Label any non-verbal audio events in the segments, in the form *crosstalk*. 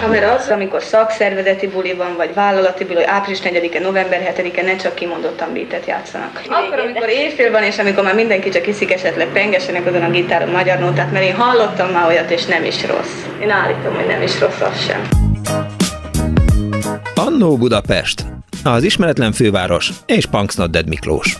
Ha mert az, amikor szakszervezeti buli van, vagy vállalati buli, április 4-e, november 7-e ne csak kimondottan beatet játszanak. Akkor, amikor éjfél van, és amikor már mindenki csak iszik esetleg pengesenek azon a gitáron magyar nótát, mert én hallottam már olyat, és nem is rossz. Én állítom, hogy nem is rossz az sem. Annó Budapest, az ismeretlen főváros és Punks Dead Miklós.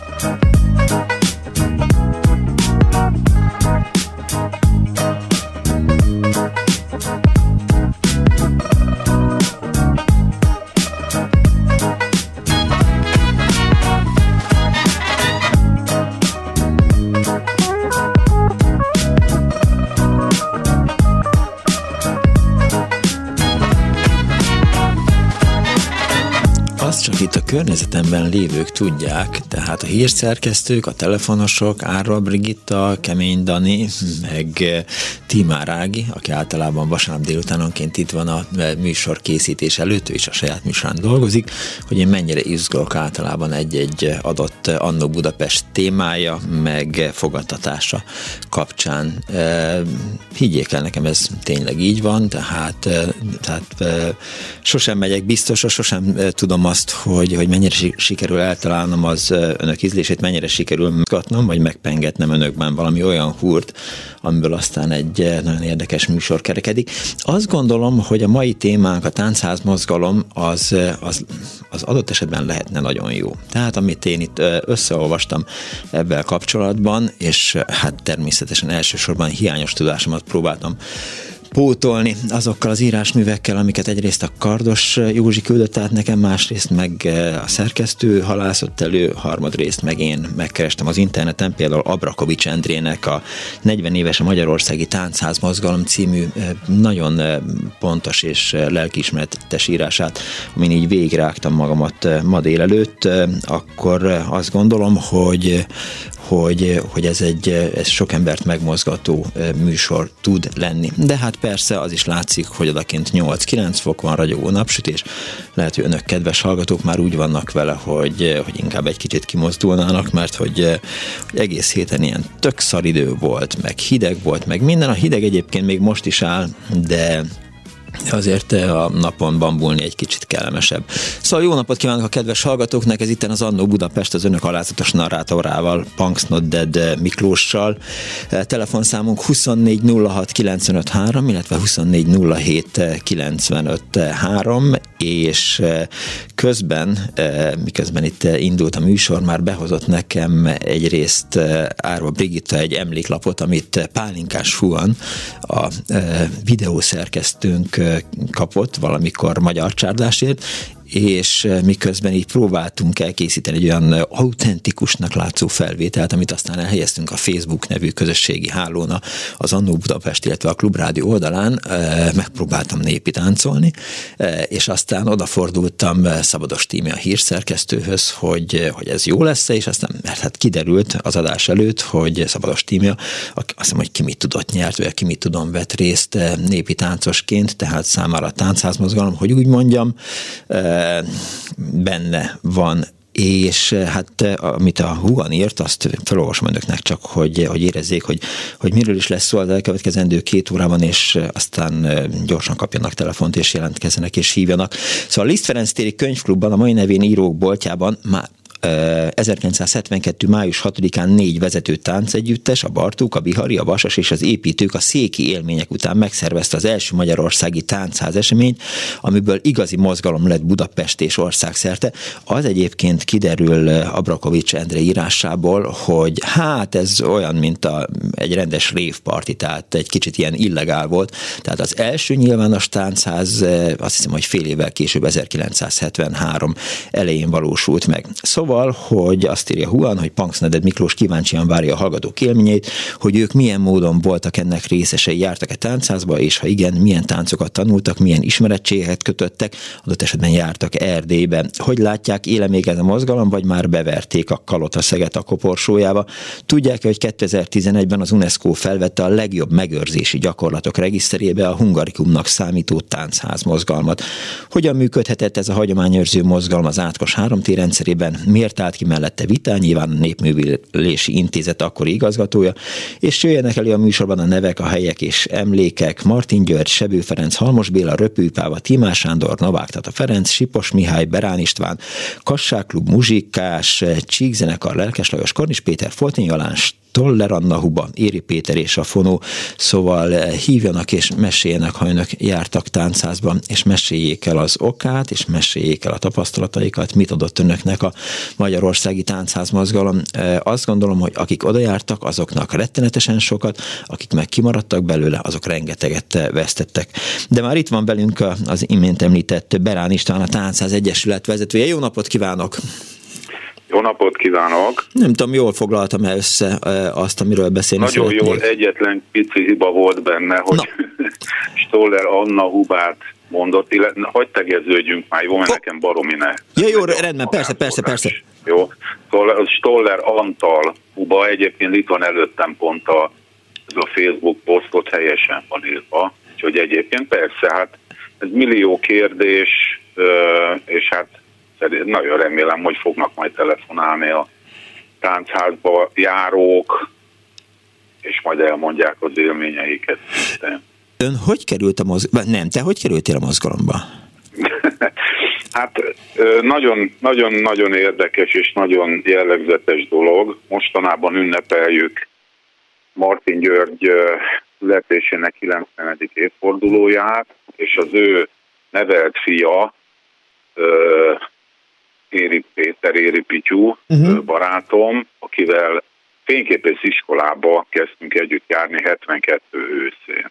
Környezetemben lévők tudják, tehát a hírszerkesztők, a telefonosok, Árva Brigitta, Kemény Dani, meg Timár Ági, aki általában vasárnap délutánonként itt van a műsor készítés előtt, és a saját műsorán dolgozik, hogy én mennyire izgulok általában egy-egy adott Annó Budapest témája, meg fogadtatása kapcsán. Higgyék el, nekem ez tényleg így van, tehát, tehát sosem megyek biztosra, sosem tudom azt, hogy, hogy mennyire sikerül eltalálnom az önök ízlését, mennyire sikerül megkatnom, vagy megpengetnem önökben valami olyan húrt, amiből aztán egy nagyon érdekes műsor kerekedik. Azt gondolom, hogy a mai témánk, a táncház mozgalom, az, az, az adott esetben lehetne nagyon jó. Tehát amit én itt összeolvastam ebben kapcsolatban, és hát természetesen elsősorban hiányos tudásomat próbáltam pótolni azokkal az írásművekkel, amiket egyrészt a Kardos Józsi küldött át nekem, másrészt meg eh, a szerkesztő halászott elő, harmadrészt meg én megkerestem az interneten, például Abrakovics Endrének a 40 éves a Magyarországi Táncház Mozgalom című eh, nagyon eh, pontos és lelkiismeretes írását, amin így végigrágtam magamat ma délelőtt, akkor azt gondolom, hogy hogy, hogy ez egy ez sok embert megmozgató műsor tud lenni. De hát persze az is látszik, hogy odakint 8-9 fok van, ragyogó napsütés. Lehet, hogy önök kedves hallgatók már úgy vannak vele, hogy, hogy inkább egy kicsit kimozdulnának, mert hogy, hogy egész héten ilyen tök idő volt, meg hideg volt, meg minden. A hideg egyébként még most is áll, de azért a napon bambulni egy kicsit kellemesebb. Szóval jó napot kívánok a kedves hallgatóknak, ez itt az Annó Budapest az önök alázatos narrátorával, Punks Not Dead Miklóssal. Telefonszámunk 2406953, illetve 2407953, és közben, miközben itt indult a műsor, már behozott nekem egyrészt Árva Brigitta egy emléklapot, amit Pálinkás Fuan, a videószerkesztőnk kapott valamikor magyar csárdásért, és eh, miközben így próbáltunk elkészíteni egy olyan eh, autentikusnak látszó felvételt, amit aztán elhelyeztünk a Facebook nevű közösségi hálóna az Annó Budapest, illetve a Klubrádió oldalán, eh, megpróbáltam népi táncolni, és aztán odafordultam Szabados Tími a hírszerkesztőhöz, hogy, hogy ez jó lesz és aztán, mert hát kiderült az adás előtt, hogy Szabados Tímia, azt hiszem, hogy ki mit tudott nyert, vagy ki mit tudom vett részt népi táncosként, tehát számára a táncházmozgalom, hogy úgy mondjam, benne van és hát amit a Huan írt, azt felolvasom önöknek csak, hogy, hogy érezzék, hogy, hogy miről is lesz szó az elkövetkezendő két órában, és aztán gyorsan kapjanak telefont, és jelentkezzenek, és hívjanak. Szóval a Liszt Ferenc téri könyvklubban, a mai nevén írók boltjában már 1972. május 6-án négy vezető táncegyüttes, a Bartók, a Bihari, a Vasas és az építők a széki élmények után megszervezte az első magyarországi táncház eseményt, amiből igazi mozgalom lett Budapest és országszerte. Az egyébként kiderül Abrakovics Endre írásából, hogy hát ez olyan, mint a, egy rendes révparti, tehát egy kicsit ilyen illegál volt. Tehát az első nyilvános táncház azt hiszem, hogy fél évvel később 1973 elején valósult meg. Szóval Szóval, hogy azt írja Huan, hogy Punksneded Miklós kíváncsian várja a hallgatók élményét, hogy ők milyen módon voltak ennek részesei, jártak-e táncázba, és ha igen, milyen táncokat tanultak, milyen ismerettségeket kötöttek, adott esetben jártak Erdélybe. Hogy látják, éle még ez a mozgalom, vagy már beverték a kalota szeget a koporsójába? Tudják hogy 2011-ben az UNESCO felvette a legjobb megőrzési gyakorlatok regiszterébe a Hungarikumnak számító táncház mozgalmat. Hogyan működhetett ez a hagyományőrző mozgalom az átkos háromtérrendszerében? Mi miért állt ki mellette vitán, nyilván a Népművelési Intézet akkori igazgatója, és jöjjenek elő a műsorban a nevek, a helyek és emlékek, Martin György, Sebő Ferenc, Halmos Béla, Röpőpáva, Timás Sándor, Novák Tata Ferenc, Sipos Mihály, Berán István, Kassák Klub, Muzsikás, Csíkzenekar, Lelkes Lajos, Kornis Péter, Foltini Jalán, Toller Anna Huba, Éri Péter és a Fonó, szóval eh, hívjanak és meséljenek, ha önök jártak táncházban, és meséljék el az okát, és meséljék el a tapasztalataikat, mit adott önöknek a Magyarországi Táncház mozgalom. Eh, azt gondolom, hogy akik oda jártak, azoknak rettenetesen sokat, akik meg kimaradtak belőle, azok rengeteget vesztettek. De már itt van velünk az imént említett Berán István, a Táncház Egyesület vezetője. Jó napot kívánok! Jó napot kívánok! Nem tudom, jól foglaltam -e össze azt, amiről beszélni Nagyon szeretnék. jól, egyetlen pici hiba volt benne, hogy *laughs* Stoller Anna Hubát mondott, illetve hogy tegeződjünk már, jó, mert nekem baromi ne. Ja, jó, rendben, persze, persze, persze. Jó, szóval Stoller Antal Huba, egyébként itt van előttem pont a, ez a Facebook posztot helyesen van írva, úgyhogy egyébként persze, hát ez millió kérdés, és hát nagyon remélem, hogy fognak majd telefonálni a táncházba járók, és majd elmondják az élményeiket. Ön hogy került a mozgalomba? Nem, te hogy kerültél a mozgalomba? *laughs* hát nagyon-nagyon érdekes és nagyon jellegzetes dolog. Mostanában ünnepeljük Martin György születésének 90. évfordulóját, és az ő nevelt fia Éri Péter, Éri Pityú uh-huh. barátom, akivel fényképész iskolába kezdtünk együtt járni 72 őszén.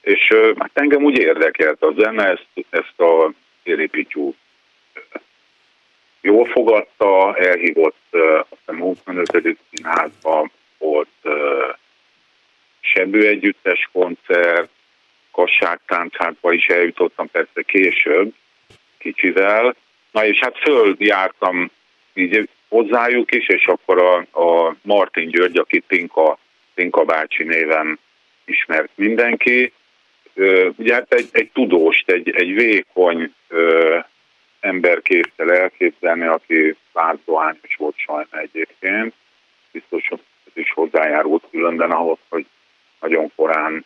És hát engem úgy érdekelt a zene, ezt, ezt a Éri Pityú jól fogadta, elhívott azt hiszem 25. színházban volt Sebő együttes koncert, Kassák táncházba is eljutottam persze később, kicsivel, Na és hát följártam így hozzájuk is, és akkor a, a Martin György, aki Tinka, Tinka bácsi néven ismert mindenki, ugye hát egy, egy tudóst, egy, egy vékony ö, ember képzel elképzelni, aki látoányos volt sajna egyébként, biztos, hogy ez is hozzájárult különben ahhoz, hogy nagyon korán,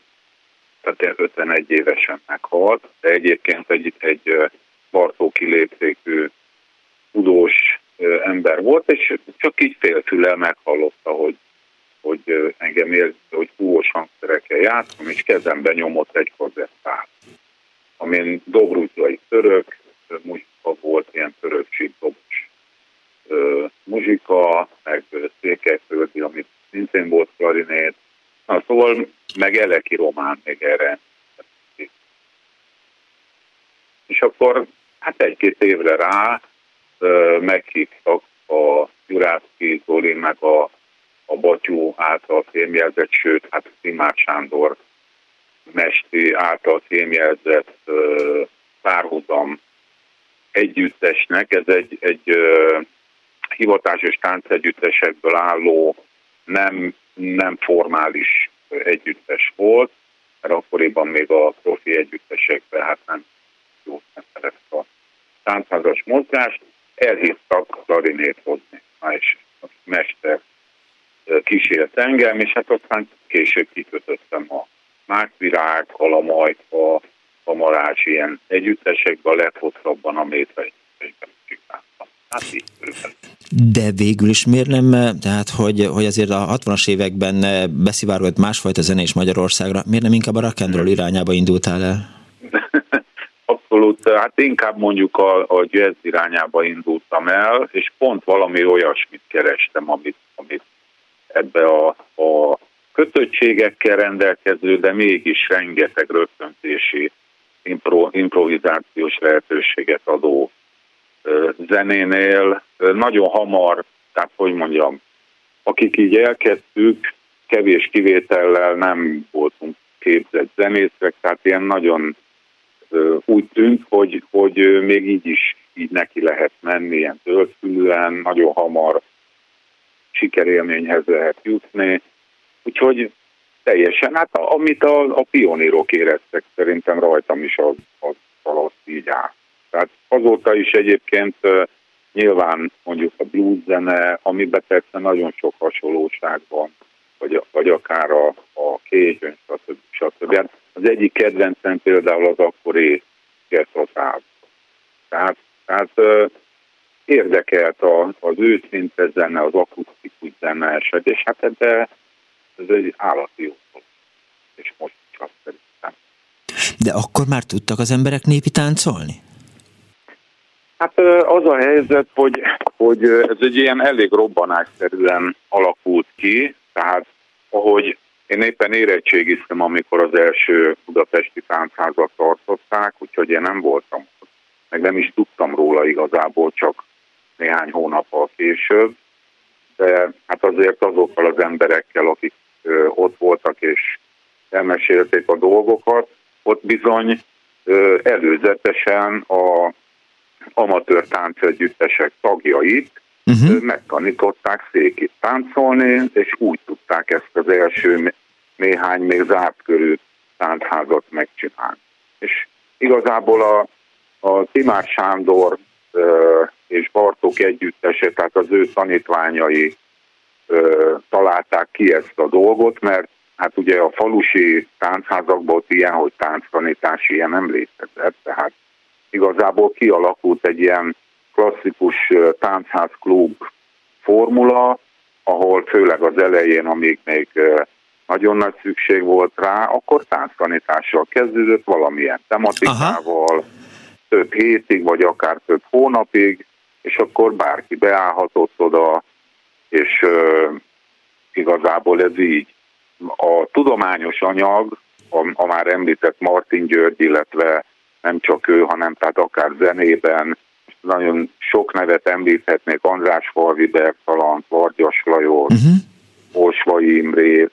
tehát 51 évesen meghalt, de egyébként egy, egy Bartó kiléptékű tudós ember volt, és csak így félfülel meghallotta, hogy, hogy engem ér, hogy húvos hangszerekkel játszom, és kezembe nyomott egy kazettát, amin dobrúzai török, muzsika volt, ilyen török síkdobos muzsika, meg székelyföldi, amit szintén volt klarinét, Na, szóval meg Eleki Román még erre. És akkor Hát egy-két évre rá meghívtak a Jurászki Zoli meg a, a Batyú által fémjelzett, sőt, hát Szimár Sándor Mesti által fémjelzett párhuzam együttesnek. Ez egy, egy hivatásos táncegyüttesekből álló nem, nem formális együttes volt, mert akkoriban még a profi együttesekben hát nem jó nem a táncházas mozgást, elhívtak klarinét hozni. És mester kísért engem, és hát aztán később kikötöttem a Mákvirág, Kalamajka, Kamarás ilyen együttesekben, a leghosszabban a métre csináltam. Hát így de végül is miért nem, tehát hogy, hogy azért a 60-as években beszivárgott másfajta zene is Magyarországra, miért nem inkább a rock irányába indultál el? *laughs* abszolút, hát inkább mondjuk a, a jazz irányába indultam el, és pont valami olyasmit kerestem, amit, amit ebbe a, a kötöttségekkel rendelkező, de mégis rengeteg rögtöntési impro, improvizációs lehetőséget adó zenénél. Nagyon hamar, tehát hogy mondjam, akik így elkezdtük, kevés kivétellel nem voltunk képzett zenészek, tehát ilyen nagyon úgy tűnt, hogy, hogy még így is így neki lehet menni, ilyen töltfülően, nagyon hamar sikerélményhez lehet jutni. Úgyhogy teljesen, hát amit a, a pionírok éreztek, szerintem rajtam is az, az valahogy így áll. Tehát azóta is egyébként nyilván mondjuk a blues zene, amiben persze nagyon sok hasonlóság van, vagy, vagy akár a, a kézsön, stb. stb. Hát az egyik kedvencem például az akkori Gertotráb. Tehát, tehát érdekelt a, az őszinte zene, az akusztikus zene eset, és hát ebbe ez egy állati jó és most csak szerintem. De akkor már tudtak az emberek népi táncolni? Hát az a helyzet, hogy, hogy ez egy ilyen elég robbanásszerűen alakult ki, tehát ahogy én éppen érettségiztem, amikor az első budapesti táncházat tartották, úgyhogy én nem voltam meg nem is tudtam róla igazából, csak néhány hónappal később, hát azért azokkal az emberekkel, akik ott voltak és elmesélték a dolgokat, ott bizony előzetesen a amatőr táncegyüttesek tagjait uh-huh. megtanították székit táncolni, és úgy tudták ezt az első néhány még zárt körű táncházat megcsinálni. És igazából a, a Timár Sándor és Bartók együttese, tehát az ő tanítványai találták ki ezt a dolgot, mert hát ugye a falusi táncházakból ilyen, hogy tánctanítás ilyen nem létezett, tehát igazából kialakult egy ilyen klasszikus táncházklub formula, ahol főleg az elején, amíg még nagyon nagy szükség volt rá, akkor tánctanítással kezdődött valamilyen tematikával, Aha. több hétig, vagy akár több hónapig, és akkor bárki beállhatott oda, és uh, igazából ez így. A tudományos anyag, a, a már említett Martin György, illetve nem csak ő, hanem tehát akár zenében, nagyon sok nevet említhetnék, András Falvi Bertalan, Vargyas Lajos, uh-huh. Osvai Imrét,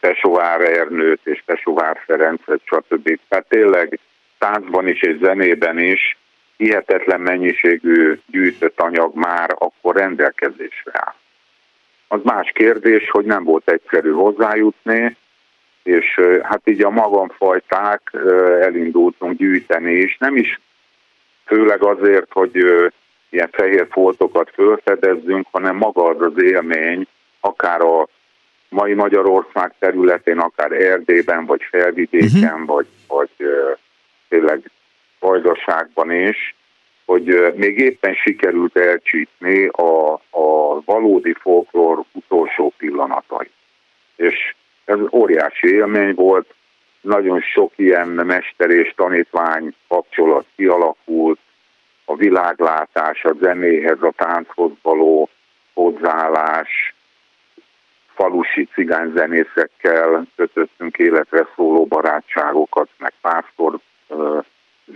Pesovár Ernőt és Pesovár Ferencet, stb. Tehát tényleg táncban is és zenében is hihetetlen mennyiségű gyűjtött anyag már akkor rendelkezésre áll. Az más kérdés, hogy nem volt egyszerű hozzájutni, és hát így a magamfajták elindultunk gyűjteni, és nem is főleg azért, hogy ilyen fehér foltokat felfedezzünk, hanem maga az az élmény, akár a mai Magyarország területén, akár Erdélyben, vagy felvidéken, uh-huh. vagy, vagy tényleg vajdaságban is, hogy még éppen sikerült elcsípni a, a valódi folklór utolsó pillanatai. És ez óriási élmény volt, nagyon sok ilyen mester és tanítvány kapcsolat kialakult, a világlátás, a zenéhez, a tánchoz való hozzáállás, falusi cigányzenészekkel kötöttünk életre szóló barátságokat, meg párszor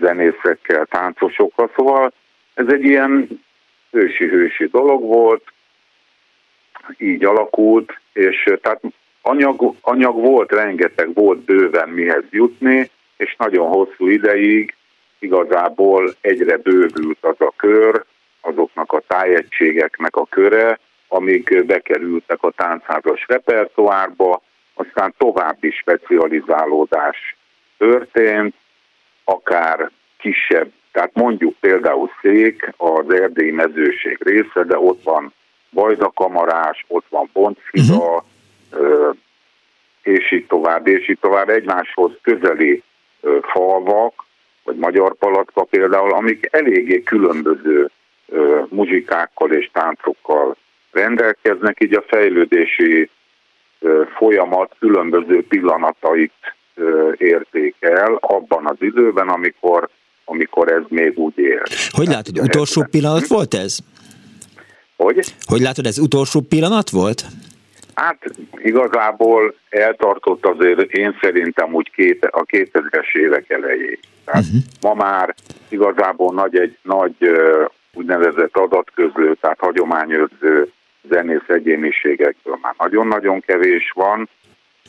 zenészekkel, táncosokkal, szóval ez egy ilyen ősi-hősi dolog volt, így alakult, és tehát anyag, anyag volt, rengeteg volt bőven mihez jutni, és nagyon hosszú ideig igazából egyre bővült az a kör, azoknak a tájegységeknek a köre, amik bekerültek a táncházas repertoárba, aztán további specializálódás történt, akár kisebb, tehát mondjuk például Szék az erdélyi mezőség része, de ott van Bajdakamarás, ott van Boncfida, uh-huh. és így tovább, és így tovább egymáshoz közeli falvak, vagy Magyar Palatka például, amik eléggé különböző muzsikákkal és táncokkal rendelkeznek, így a fejlődési folyamat különböző pillanatait értékel abban az időben, amikor, amikor ez még úgy él. Hogy látod, utolsó pillanat volt ez? Hogy? Hogy látod, ez utolsó pillanat volt? Hát igazából eltartott azért én szerintem úgy két, a 2000-es évek elejéig. Tehát uh-huh. ma már igazából nagy egy nagy úgynevezett adatközlő, tehát hagyományőrző zenész egyéniségekből már nagyon-nagyon kevés van,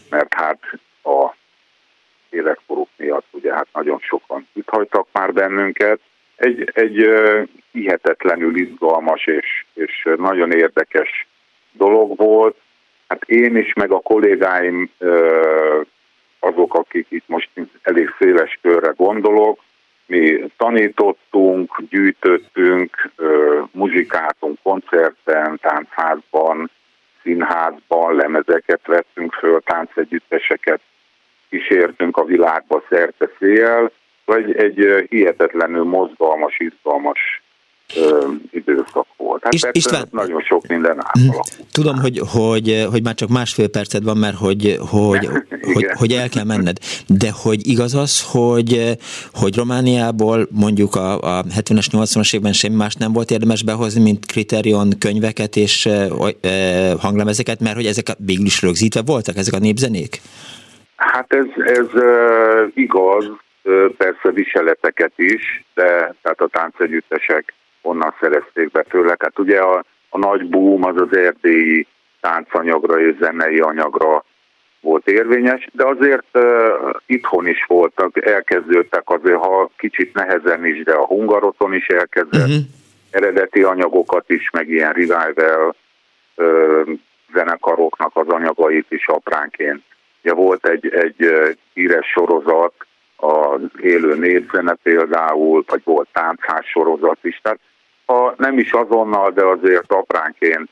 mert hát a életkoruk miatt ugye hát nagyon sokan itt hagytak már bennünket. Egy, egy uh, hihetetlenül izgalmas és, és nagyon érdekes dolog volt. Hát én is, meg a kollégáim, uh, azok, akik itt most elég széles körre gondolok, mi tanítottunk, gyűjtöttünk, muzsikáltunk koncerten, táncházban, színházban, lemezeket vettünk föl, táncegyütteseket kísértünk a világba szerte szél, vagy egy hihetetlenül mozgalmas, izgalmas időszak volt. Hát Is, István, nagyon sok minden mhm. átalakult. Tudom, hogy, hogy, hogy már csak másfél perced van, mert hogy, hogy, *laughs* hogy, hogy el kell menned. De hogy igaz az, hogy, hogy Romániából mondjuk a, a 70-es, 80-as évben semmi más nem volt érdemes behozni, mint kriterion könyveket és e, e, hanglemezeket, mert hogy ezek végül is rögzítve voltak, ezek a népzenék? Hát ez, ez igaz, persze viseleteket is, de tehát a táncegyüttesek onnan szerezték be főleg. Hát ugye a, a nagy boom az az erdélyi táncanyagra és zenei anyagra volt érvényes, de azért uh, itthon is voltak, elkezdődtek azért, ha kicsit nehezen is, de a hungaroton is elkezdett uh-huh. eredeti anyagokat is, meg ilyen revival uh, zenekaroknak az anyagait is apránként. Ugye volt egy, egy híres sorozat, az élő népzene például, vagy volt táncház sorozat is, tehát ha nem is azonnal, de azért apránként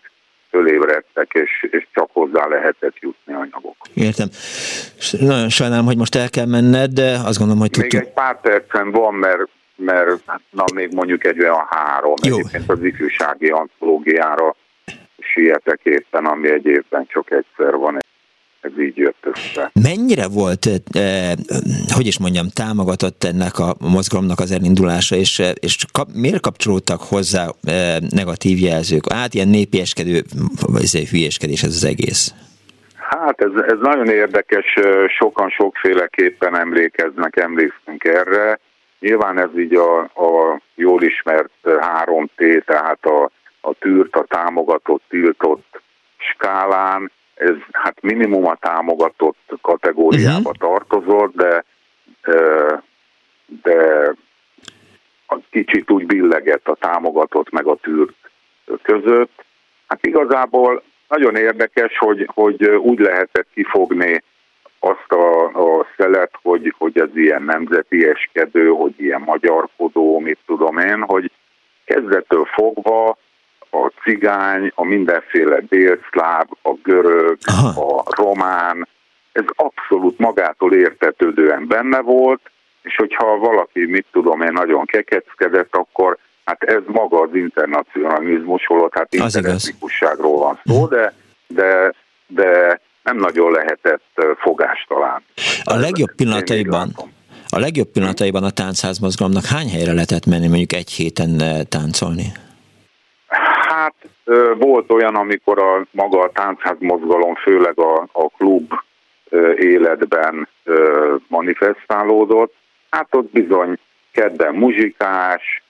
fölébredtek, és, és csak hozzá lehetett jutni anyagok. Értem. Nagyon sajnálom, hogy most el kell menned, de azt gondolom, hogy tudtuk. Még egy pár percen van, mert, mert na, még mondjuk egy olyan három, Jó. egyébként az ifjúsági antológiára sietek éppen, ami egy évben csak egyszer van ez így jött össze. Mennyire volt, eh, hogy is mondjam, támogatott ennek a mozgalomnak az elindulása, és, és kap, miért kapcsolódtak hozzá eh, negatív jelzők? Hát ilyen népieskedő, vagy hülyeskedés ez az egész. Hát ez, ez nagyon érdekes, sokan sokféleképpen emlékeznek, emlékszünk erre. Nyilván ez így a, a jól ismert 3T, tehát a, a tűrt, a támogatott, tiltott skálán, ez hát minimum a támogatott kategóriába uh-huh. tartozott, de, de a kicsit úgy billegett a támogatott meg a tűrt között. Hát igazából nagyon érdekes, hogy, hogy úgy lehetett kifogni azt a, a szelet, hogy, hogy ez ilyen nemzeti eskedő, hogy ilyen magyarkodó, mit tudom én, hogy kezdettől fogva a cigány, a mindenféle délszláv, a görög, Aha. a román, ez abszolút magától értetődően benne volt, és hogyha valaki, mit tudom én, nagyon kekeckedett, akkor hát ez maga az internacionalizmus volt, hát interetnikusságról van szó, mhm. de, de, de nem nagyon lehetett fogást talán. A legjobb pillanataiban, a legjobb pillanataiban a táncházmozgalomnak hány helyre lehetett menni mondjuk egy héten táncolni? Hát volt olyan, amikor a maga a táncház mozgalom, főleg a, a klub életben manifestálódott. Hát ott bizony kedden muzsikás,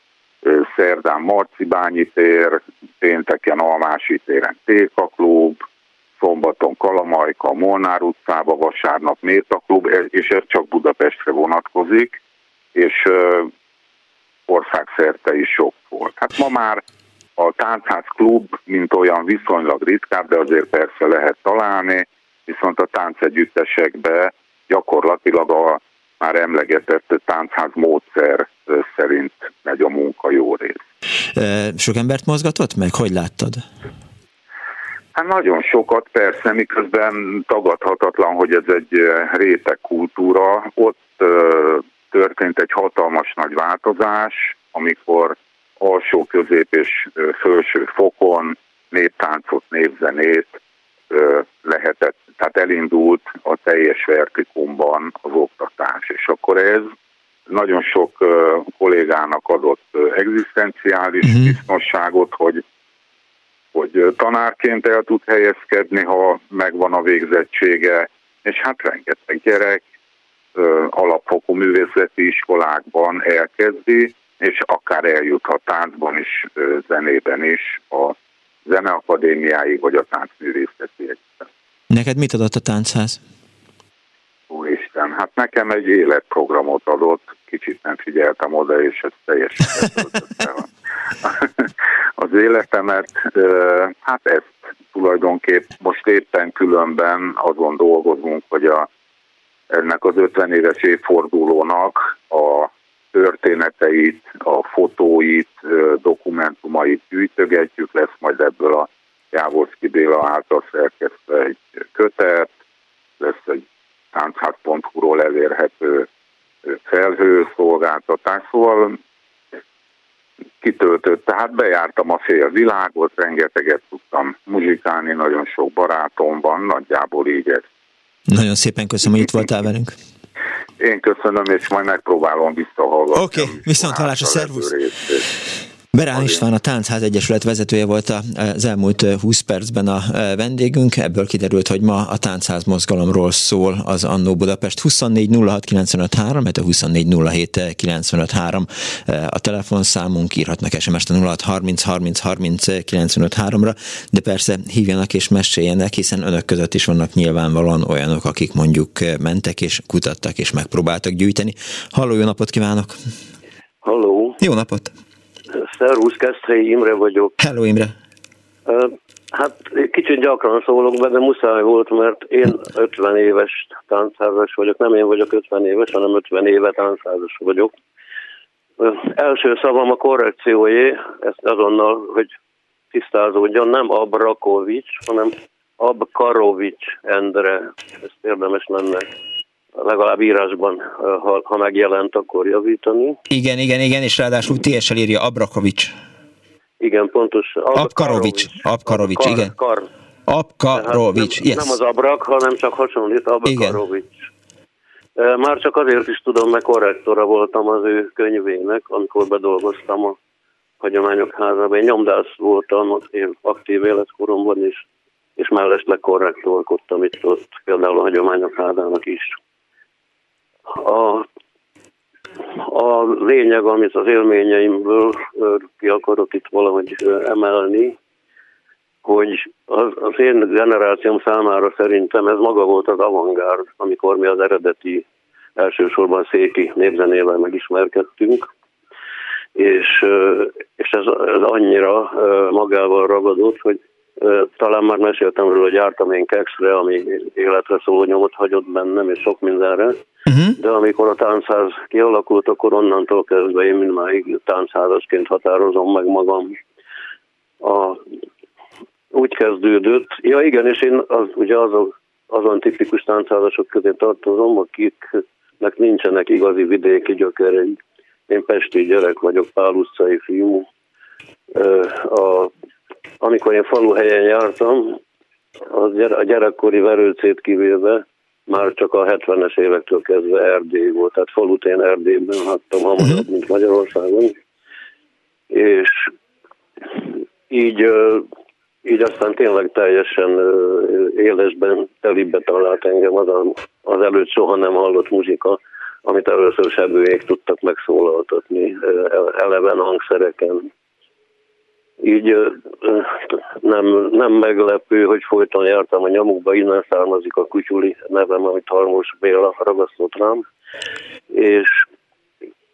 szerdán Marcibányi tér, pénteken Almási téren Téka klub, szombaton Kalamajka, Molnár utcába, vasárnap Méta klub, és ez csak Budapestre vonatkozik, és országszerte is sok volt. Hát ma már a táncház klub, mint olyan viszonylag ritkább, de azért persze lehet találni, viszont a táncegyüttesekbe gyakorlatilag a már emlegetett táncház módszer szerint megy a munka jó rész. Sok embert mozgatott meg? Hogy láttad? Hát nagyon sokat, persze, miközben tagadhatatlan, hogy ez egy réteg kultúra. Ott történt egy hatalmas nagy változás, amikor alsó, közép és felső fokon néptáncot, népzenét lehetett, tehát elindult a teljes vertikumban az oktatás, és akkor ez nagyon sok kollégának adott egzisztenciális uh-huh. biztonságot, hogy hogy tanárként el tud helyezkedni, ha megvan a végzettsége, és hát rengeteg gyerek alapfokú művészeti iskolákban elkezdi, és akár eljuthat táncban is, zenében is, a zeneakadémiáig, vagy a táncművészeti egyetem. Neked mit adott a táncház? Úristen, hát nekem egy életprogramot adott, kicsit nem figyeltem oda, és ez teljesen *laughs* az életemet. Hát ezt tulajdonképp most éppen különben azon dolgozunk, hogy a, ennek az 50 éves évfordulónak a történeteit, a fotóit, dokumentumait gyűjtögetjük, lesz majd ebből a Jávorszki Béla által szerkesztve egy kötet, lesz egy táncház.hu-ról elérhető felhő szolgáltatás, szóval kitöltött, tehát bejártam a fél világot, rengeteget tudtam muzsikálni, nagyon sok barátom van, nagyjából így ez. Nagyon szépen köszönöm, hogy itt voltál velünk. Én köszönöm, és majd megpróbálom visszahallgatni. Oké, okay, viszont hallásra, szervusz! Berán István, a Táncház Egyesület vezetője volt az elmúlt 20 percben a vendégünk. Ebből kiderült, hogy ma a Táncház mozgalomról szól az Annó Budapest 24 06 mert a 24 07 a telefonszámunk, írhatnak SMS-t a 06 30 30 30 95 ra de persze hívjanak és meséljenek, hiszen önök között is vannak nyilvánvalóan olyanok, akik mondjuk mentek és kutattak és megpróbáltak gyűjteni. Halló, jó napot kívánok! Halló! Jó napot! Szervusz, Keszthelyi Imre vagyok. Hello Imre. Hát kicsit gyakran szólok be, de muszáj volt, mert én 50 éves táncházas vagyok. Nem én vagyok 50 éves, hanem 50 éve táncházas vagyok. Első szavam a korrekciójé, ezt azonnal, hogy tisztázódjon, nem Abrakovics, hanem Abkarovics Endre. Ezt érdemes lenne legalább írásban, ha, ha megjelent, akkor javítani. Igen, igen, igen, és ráadásul ts írja Abrakovics. Igen, pontos. Abkarovics, Abkarovics, igen. Kar. Abkarovics, yes. Nem az Abrak, hanem csak hasonlít, Abkarovics. Már csak azért is tudom, mert korrektora voltam az ő könyvének, amikor bedolgoztam a Hagyományok Házában. Én nyomdász voltam én aktív életkoromban is, és mellesleg korrektorkodtam itt ott, például a Hagyományok Házának is. A, a lényeg, amit az élményeimből ki akarok itt valahogy emelni, hogy az, az én generációm számára szerintem ez maga volt az avantgárd, amikor mi az eredeti elsősorban széki népzenével megismerkedtünk, és, és ez, ez annyira magával ragadott, hogy talán már meséltem róla, hogy jártam én Kexre, ami életre szóló nyomot hagyott bennem, és sok mindenre. Uh-huh. De amikor a táncház kialakult, akkor onnantól kezdve én mindmáig táncházasként határozom meg magam. A, úgy kezdődött. Ja igen, és én az, ugye azok, azon tipikus táncházasok közé tartozom, akiknek nincsenek igazi vidéki gyökerei. Én pesti gyerek vagyok, Pál utcai fiú. A amikor én faluhelyen jártam, a gyerekkori verőcét kivéve már csak a 70-es évektől kezdve Erdély volt, tehát falut én Erdélyben hattam hamarabb, uh-huh. mint Magyarországon, és így, így aztán tényleg teljesen élesben, telibe talált engem az, a, az előtt soha nem hallott muzsika, amit először sebőjék tudtak megszólaltatni eleven hangszereken, így nem, nem meglepő, hogy folyton jártam a nyomukba, innen származik a kutyuli nevem, amit Harmos Béla ragasztott rám, és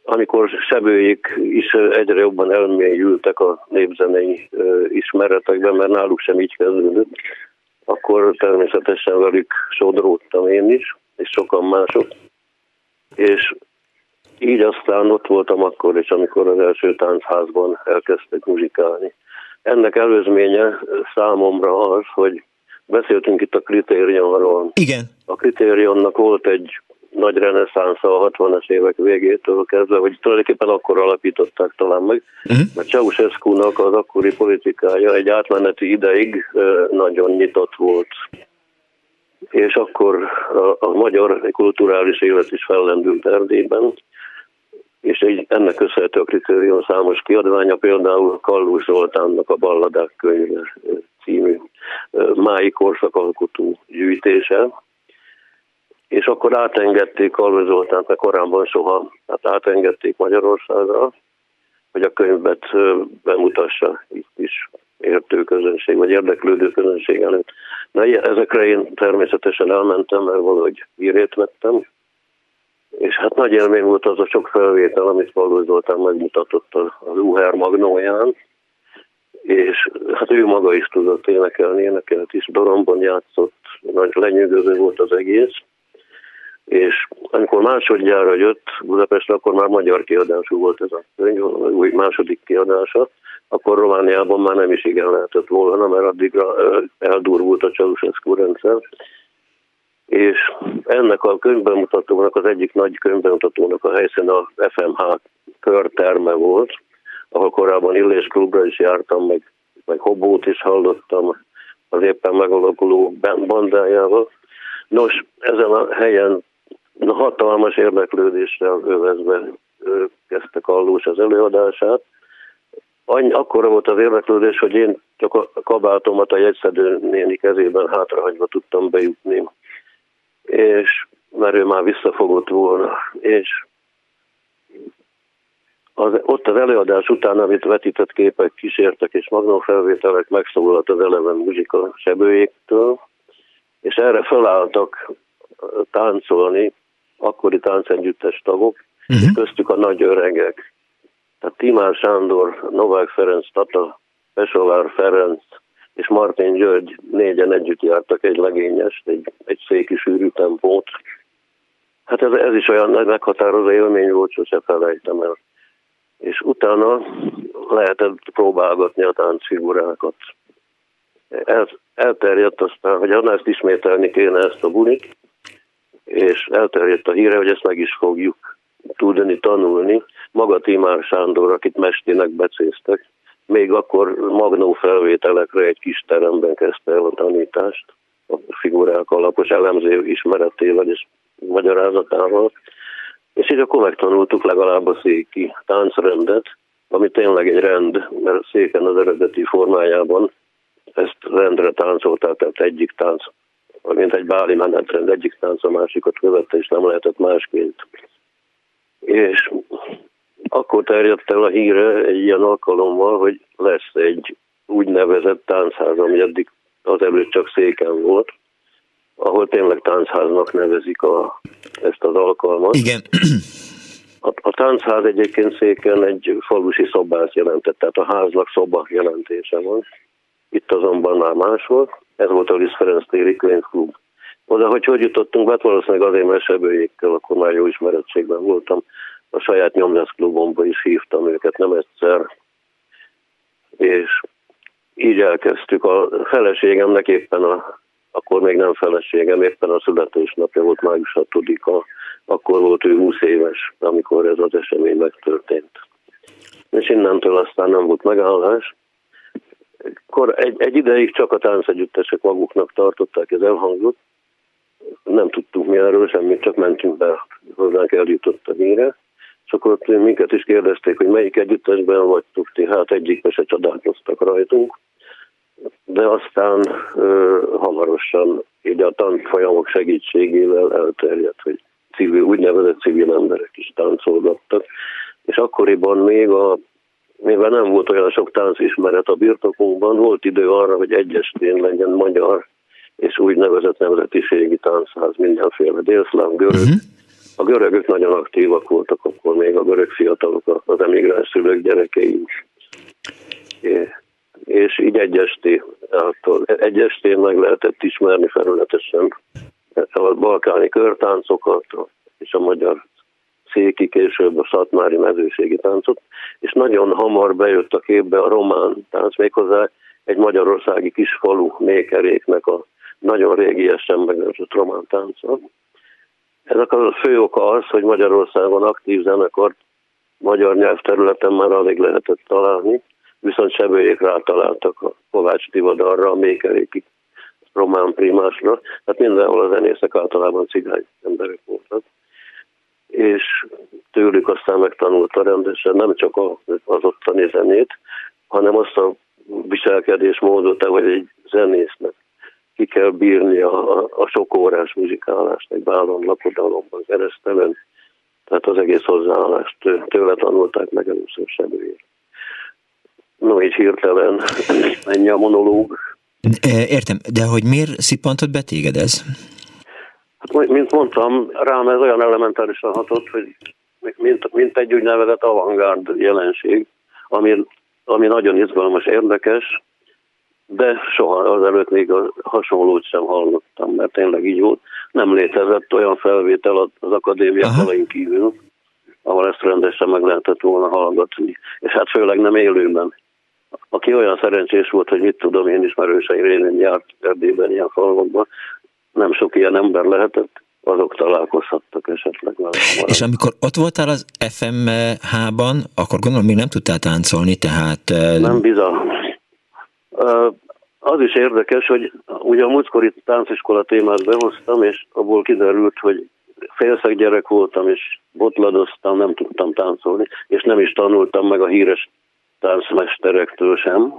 amikor sebőik is egyre jobban elmélyültek a népzenei ismeretekben, mert náluk sem így kezdődött, akkor természetesen velük sodródtam én is, és sokan mások. És így aztán ott voltam akkor is, amikor az első táncházban elkezdtek muzsikálni. Ennek előzménye számomra az, hogy beszéltünk itt a kritériumról. Igen. A kritériumnak volt egy nagy reneszánsza a 60-as évek végétől kezdve, vagy tulajdonképpen akkor alapították talán meg, uh-huh. mert Ceausescu-nak az akkori politikája egy átmeneti ideig nagyon nyitott volt. És akkor a, a magyar kulturális élet is fellendült Erdélyben, és egy, ennek köszönhető a kritérium számos kiadványa, például Kallus Zoltánnak a Balladák könyve című mái korszakalkotó gyűjtése, és akkor átengedték Kallus Zoltánt, mert korábban soha, hát átengedték Magyarországra, hogy a könyvet bemutassa itt is értő közönség, vagy érdeklődő közönség előtt. Na, ezekre én természetesen elmentem, mert valahogy hírét vettem, és hát nagy élmény volt az a sok felvétel, amit Való Zoltán megmutatott az UHR magnóján, és hát ő maga is tudott énekelni, énekelt is, Doromban játszott, nagy lenyűgöző volt az egész. és amikor másodjára jött Budapestre, akkor már magyar kiadású volt ez a könyv, új második kiadása, akkor Romániában már nem is igen lehetett volna, mert addigra eldurvult a Ceausescu rendszer. És ennek a könyvbemutatónak, az egyik nagy könyvbemutatónak a helyszín a FMH körterme volt, ahol korábban Illés klubra is jártam, meg, meg Hobót is hallottam az éppen megalakuló bandájával. Nos, ezen a helyen hatalmas érdeklődéssel övezve kezdte Kallós az előadását. Annyi, akkora volt az érdeklődés, hogy én csak a kabátomat a jegyszedő néni kezében hátrahagyva tudtam bejutni. És mert ő már visszafogott volna. És az, ott az előadás után, amit vetített képek kísértek, és magnófelvételek megszólalt az eleven muzsika sebőjéktől, és erre felálltak táncolni akkori táncegyüttes tagok, uh-huh. és köztük a nagy öregek. Tehát Timár Sándor, Novák Ferenc, Tata, Pesovár Ferenc és Martin György négyen együtt jártak egy legényest, egy, egy széki sűrű tempót. Hát ez, ez is olyan nagy meghatározó élmény volt, sose felejtem el. És utána lehetett próbálgatni a táncfigurákat. Ez elterjedt aztán, hogy annál ezt ismételni kéne ezt a bunik, és elterjedt a híre, hogy ezt meg is fogjuk tudni tanulni. Maga Timár Sándor, akit Mestinek becéztek, még akkor magnó felvételekre egy kis teremben kezdte el a tanítást, a figurák alapos elemző ismeretével és magyarázatával, és így akkor megtanultuk legalább a széki táncrendet, ami tényleg egy rend, mert széken az eredeti formájában ezt rendre táncolták, tehát egyik tánc mint egy báli menetrend, egyik tánc a másikat követte, és nem lehetett másként. És akkor terjedt el a híre egy ilyen alkalommal, hogy lesz egy úgynevezett táncház, ami eddig az előtt csak széken volt, ahol tényleg táncháznak nevezik a, ezt az alkalmat. Igen. A, a táncház egyébként széken egy falusi szobát jelentett, tehát a háznak szoba jelentése van. Itt azonban már más volt. Ez volt a Liszt Ferenc téri könyvklub. Oda, hogy hogy jutottunk, hát valószínűleg azért, mert sebőjékkel, akkor már jó ismerettségben voltam. A saját nyomdászklubomba is hívtam őket, nem egyszer. És így elkezdtük. A feleségemnek éppen a, akkor még nem feleségem, éppen a születésnapja volt május 6-a, akkor volt ő 20 éves, amikor ez az esemény megtörtént. És innentől aztán nem volt megállás, Kor, egy, egy ideig csak a táncegyüttesek maguknak tartották, ez elhangzott. Nem tudtunk mi erről semmit, csak mentünk be, hozzánk eljutott a híre. És akkor minket is kérdezték, hogy melyik együttesben vagytok ti, hát egyikbe se csodálkoztak rajtunk. De aztán ö, hamarosan így a tanfolyamok segítségével elterjedt, hogy civil, úgynevezett civil emberek is táncolgattak. És akkoriban még a mivel nem volt olyan sok táncismeret a birtokunkban, volt idő arra, hogy egyestén legyen magyar és úgynevezett nemzetiségi táncház, mindenféle délszlám, görög. Uh-huh. A görögök nagyon aktívak voltak akkor még, a görög fiatalok, az emigráns szülők gyerekei is. És így egy esté, egy estén meg lehetett ismerni felületesen a balkáni körtáncokat és a magyar széki, később a szatmári mezőségi táncot, és nagyon hamar bejött a képbe a román tánc, méghozzá egy magyarországi kis falu mékeréknek a nagyon régiesen megőrzött román tánca. Ezek a fő oka az, hogy Magyarországon aktív zenekart magyar nyelvterületen már alig lehetett találni, viszont sebőjék rátaláltak a Kovács Tivadarra, a mékeréki román primásra, tehát mindenhol a zenészek általában cigány emberek voltak és tőlük aztán megtanulta rendesen nem csak az ottani zenét, hanem azt a viselkedésmódot, hogy egy zenésznek ki kell bírni a, a sok órás muzsikálást egy bálon lakodalomban keresztelen. Tehát az egész hozzáállást tőle tanulták meg először sebőért. No, így hirtelen *laughs* ennyi a monológ. Értem, de hogy miért szippantott be téged ez? Hát, mint mondtam, rám ez olyan elementárisan hatott, hogy mint, mint egy úgynevezett avantgárd jelenség, ami, ami nagyon izgalmas, érdekes, de soha azelőtt még a hasonlót sem hallottam, mert tényleg így volt. Nem létezett olyan felvétel az akadémia falain kívül, ahol ezt rendesen meg lehetett volna hallgatni. És hát főleg nem élőben. Aki olyan szerencsés volt, hogy mit tudom, én ismerősei révén járt Erdélyben ilyen falvakban, nem sok ilyen ember lehetett, azok találkozhattak esetleg vele. És amikor ott voltál az FMH-ban, akkor gondolom még nem tudtál táncolni, tehát... Nem bizony. Az is érdekes, hogy ugye a múltkori tánciskola témát behoztam, és abból kiderült, hogy félszeg gyerek voltam, és botladoztam, nem tudtam táncolni, és nem is tanultam meg a híres táncmesterektől sem.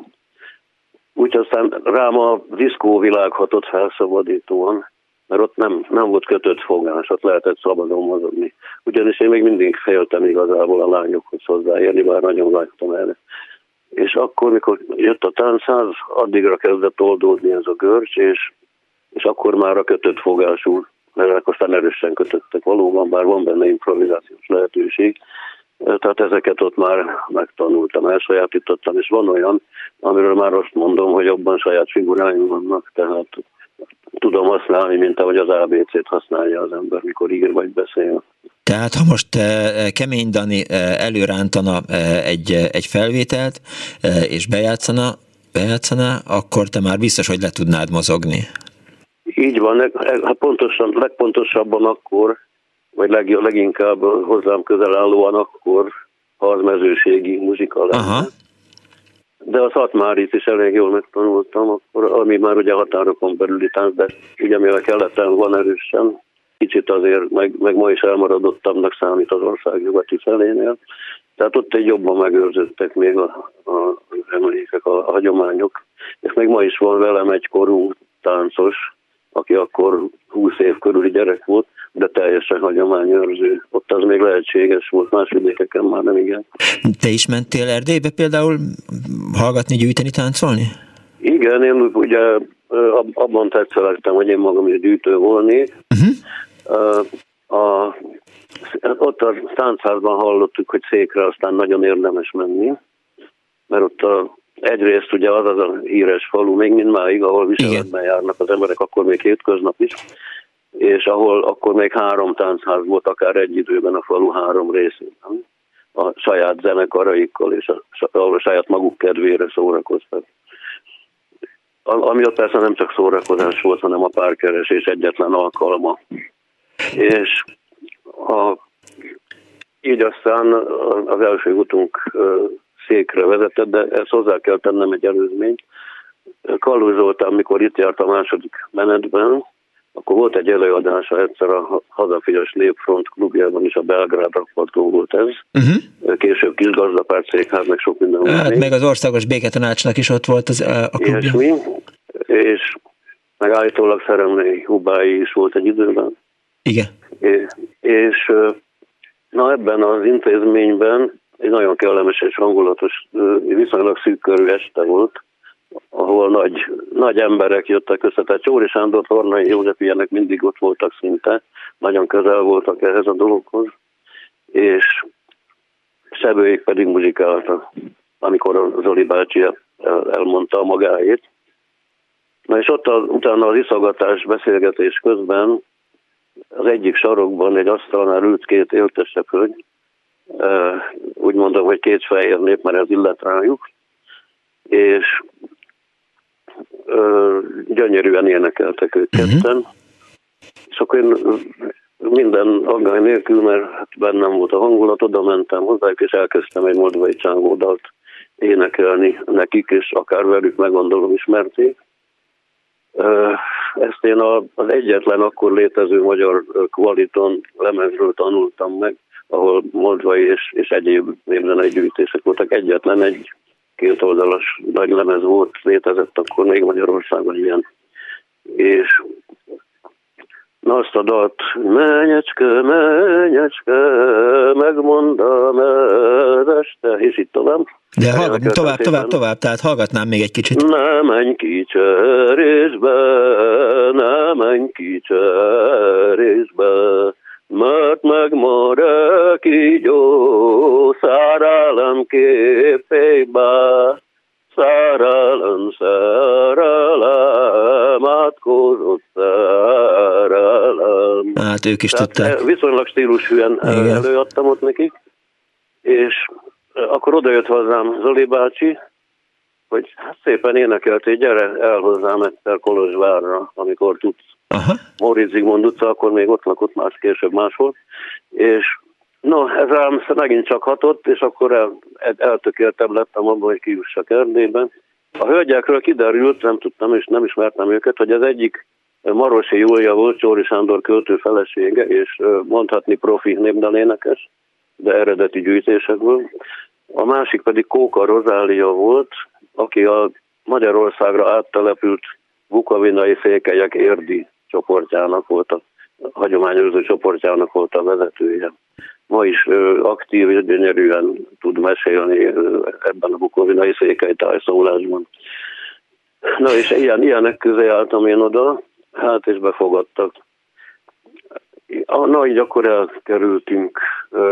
Úgyhogy aztán rám a diszkóvilág hatott felszabadítóan, mert ott nem, nem volt kötött fogás, ott lehetett szabadon mozogni. Ugyanis én még mindig féltem igazából a lányokhoz hozzáérni, bár nagyon vágytam erre. És akkor, mikor jött a táncház, addigra kezdett oldódni ez a görcs, és, és akkor már a kötött fogású, mert aztán erősen kötöttek valóban, bár van benne improvizációs lehetőség, tehát ezeket ott már megtanultam, elsajátítottam, és van olyan, amiről már azt mondom, hogy abban saját figuráim vannak, tehát tudom használni, mint ahogy az ABC-t használja az ember, mikor ír vagy beszél. Tehát ha most eh, Kemény Dani eh, előrántana egy, egy felvételt, és bejátszana, bejátszana, akkor te már biztos, hogy le tudnád mozogni. Így van, hát pontosan, legpontosabban akkor, vagy leg, leginkább hozzám közel állóan akkor, ha az mezőségi muzika lenne. Aha. De a Szatmárit is elég jól megtanultam, akkor, ami már ugye határokon belüli tánc, de ugye mivel keleten van erősen, kicsit azért, meg, meg ma is elmaradottabbnak számít az ország nyugati felénél. Tehát ott egy jobban megőrződtek még a, a emlékek, a, a hagyományok. És még ma is van velem egy korú táncos, aki akkor 20 év körüli gyerek volt, de teljesen hagyományőrző. Ott az még lehetséges volt, más vidékeken már nem igen. Te is mentél Erdélybe például hallgatni, gyűjteni, táncolni? Igen, én ugye abban tetszelettem, hogy én magam is gyűjtő volnék. Uh-huh. A, ott a táncházban hallottuk, hogy székre aztán nagyon érdemes menni, mert ott a, egyrészt ugye az az a híres falu, még mindmáig, ahol viseletben járnak az emberek, akkor még hétköznap is, és ahol akkor még három táncház volt, akár egy időben a falu három részében, a saját zenekaraikkal, és a, a saját maguk kedvére szórakoztak. Ami ott persze nem csak szórakozás volt, hanem a párkeresés egyetlen alkalma. És a, így aztán az első utunk székre vezetett, de ezt hozzá kell tennem egy előzményt. Kallu Zoltán, mikor itt járt a második menetben, akkor volt egy előadása egyszer a Hazafias Népfront klubjában is, a Belgrád rakparton volt ez. Uh-huh. Később kis gazdapárt székház, meg sok minden. Hát még. meg az Országos Béketanácsnak is ott volt az, a klubja. Ilyesmi. És meg állítólag Szeremlei Hubái is volt egy időben. Igen. És, na ebben az intézményben egy nagyon kellemes és hangulatos, viszonylag szűk körű este volt, ahol nagy, nagy emberek jöttek össze, tehát Csóri Sándor, Hornai József ilyenek mindig ott voltak szinte, nagyon közel voltak ehhez a dologhoz, és Sebőjék pedig muzsikáltak, amikor Zoli bácsi elmondta a magáét. Na és ott az, utána az iszogatás beszélgetés közben az egyik sarokban egy asztalnál ült két éltesebb hölgy, úgy mondom, hogy két fehér nép, mert ez illet rájuk, és gyönyörűen énekeltek ők uh-huh. ketten. És akkor én minden aggály nélkül, mert hát bennem volt a hangulat, oda mentem hozzájuk, és elkezdtem egy moldvai csángódalt énekelni nekik, és akár velük meggondolom ismerték. Ezt én az egyetlen akkor létező magyar kvaliton lemezről tanultam meg, ahol moldvai és, és egyéb népzenei gyűjtések voltak. Egyetlen egy két oldalas nagy lemez volt, létezett akkor még Magyarországon ilyen. És azt a dalt. Menyecske, menyecske, megmondom el este, és itt tovább. De hallgatunk tovább, tovább, tovább, tehát hallgatnám még egy kicsit. Nem menj ki cserésbe, nem menj ki cserésbe, mert megmar kígyó, szárálom képébe. Szerelem, szerelem, átkozott szerelem. Hát ők is tudták. Viszonylag stílushűen előadtam ott nekik, és akkor odajött hozzám Zoli bácsi, hogy hát szépen énekelt, hogy gyere el hozzám egyszer Kolozsvárra, amikor tudsz. Aha. Móricz Zigmond utca, akkor még ott lakott más, később máshol, és no, ez rám megint csak hatott, és akkor el, eltökéltem lettem abban, hogy kijussak Erdélyben. A hölgyekről kiderült, nem tudtam és nem ismertem őket, hogy az egyik Marosi Júlia volt, Csóri Sándor költő felesége, és mondhatni profi népdalénekes, de eredeti gyűjtésekből. A másik pedig Kóka Rozália volt, aki a Magyarországra áttelepült bukavinai székelyek érdi csoportjának volt a hagyományozó csoportjának volt a vezetője. Ma is aktív és gyönyörűen tud mesélni ebben a bukovinai székely tájszólásban. Na és ilyen, ilyenek közé álltam én oda, hát és befogadtak. Na így akkor elkerültünk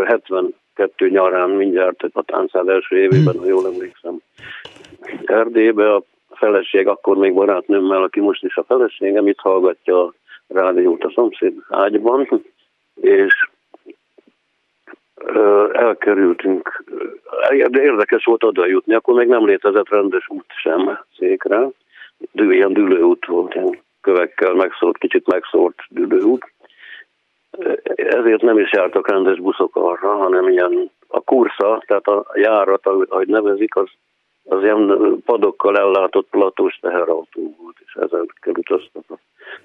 72 nyarán mindjárt a táncád első évében, ha jól emlékszem, Erdélybe. A feleség akkor még barátnőmmel, aki most is a feleségem, itt hallgatja a rádiót a szomszéd ágyban, és elkerültünk, de érdekes volt oda jutni, akkor még nem létezett rendes út sem székre, ilyen dülőút volt, ilyen kövekkel megszórt, kicsit megszórt dülőút, ezért nem is jártak rendes buszok arra, hanem ilyen a kursza, tehát a járat, ahogy nevezik, az, az ilyen padokkal ellátott platós teherautó volt, és ezekkel utaztak.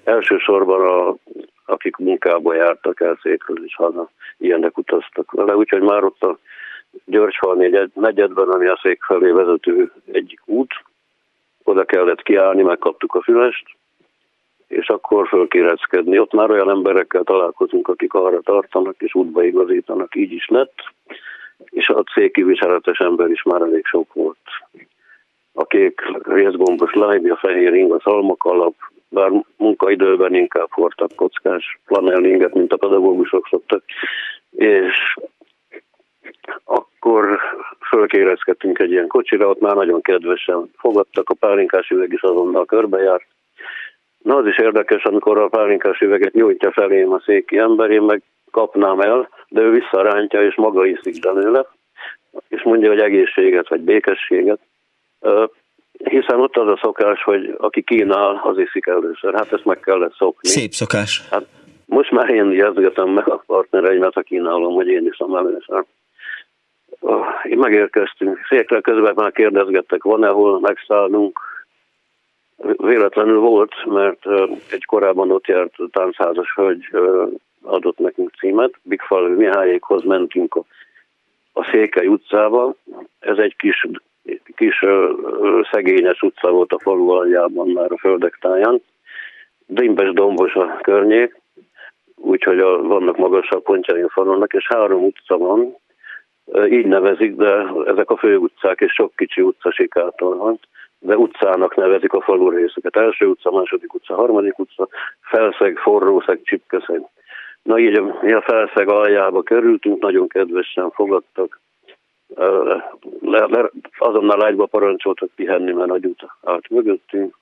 Elsősorban a, akik munkába jártak el székről és haza, ilyenek utaztak vele, úgyhogy már ott a Györgyfal negyedben, ami a szék felé vezető egyik út, oda kellett kiállni, megkaptuk a fülest, és akkor fölkéreckedni. Ott már olyan emberekkel találkozunk, akik arra tartanak és útba igazítanak, így is lett, és a cégkiviseletes ember is már elég sok volt. A kék részgombos lájbi, a fehér ing, az almakalap, bár munkaidőben inkább hordtak kockás flanellinget, mint a pedagógusok szoktak, és akkor fölkérezkedtünk egy ilyen kocsira, ott már nagyon kedvesen fogadtak, a pálinkás üveg is azonnal körbejárt, Na az is érdekes, amikor a pálinkás üveget nyújtja felém a széki ember, én meg kapnám el, de ő visszarántja, és maga iszik belőle, és mondja, hogy egészséget, vagy békességet. Hiszen ott az a szokás, hogy aki kínál, az iszik először. Hát ezt meg kellett szokni. Szép szokás. Hát most már én jezgetem meg a partnereimet, a kínálom, hogy én iszom először. Megérkeztünk. Székre közben már kérdezgettek, van-e hol megszállnunk, Véletlenül volt, mert egy korábban ott járt táncházas hölgy adott nekünk címet. Bigfalvi Mihályékhoz mentünk a, a Székely utcába. Ez egy kis, kis szegényes utca volt a falu aljában, már a földek táján. Dimbes dombos a környék, úgyhogy a, vannak magasabb pontjai a falonnak, és három utca van, így nevezik, de ezek a fő utcák, és sok kicsi utca sikátor van de utcának nevezik a falu részeket. Első utca, második utca, harmadik utca, Felszeg, Forrószeg, Csipkeszeg. Na így a Felszeg aljába kerültünk, nagyon kedvesen fogadtak. Le, le, azonnal ágyba parancsoltak pihenni, mert nagy út állt mögöttünk.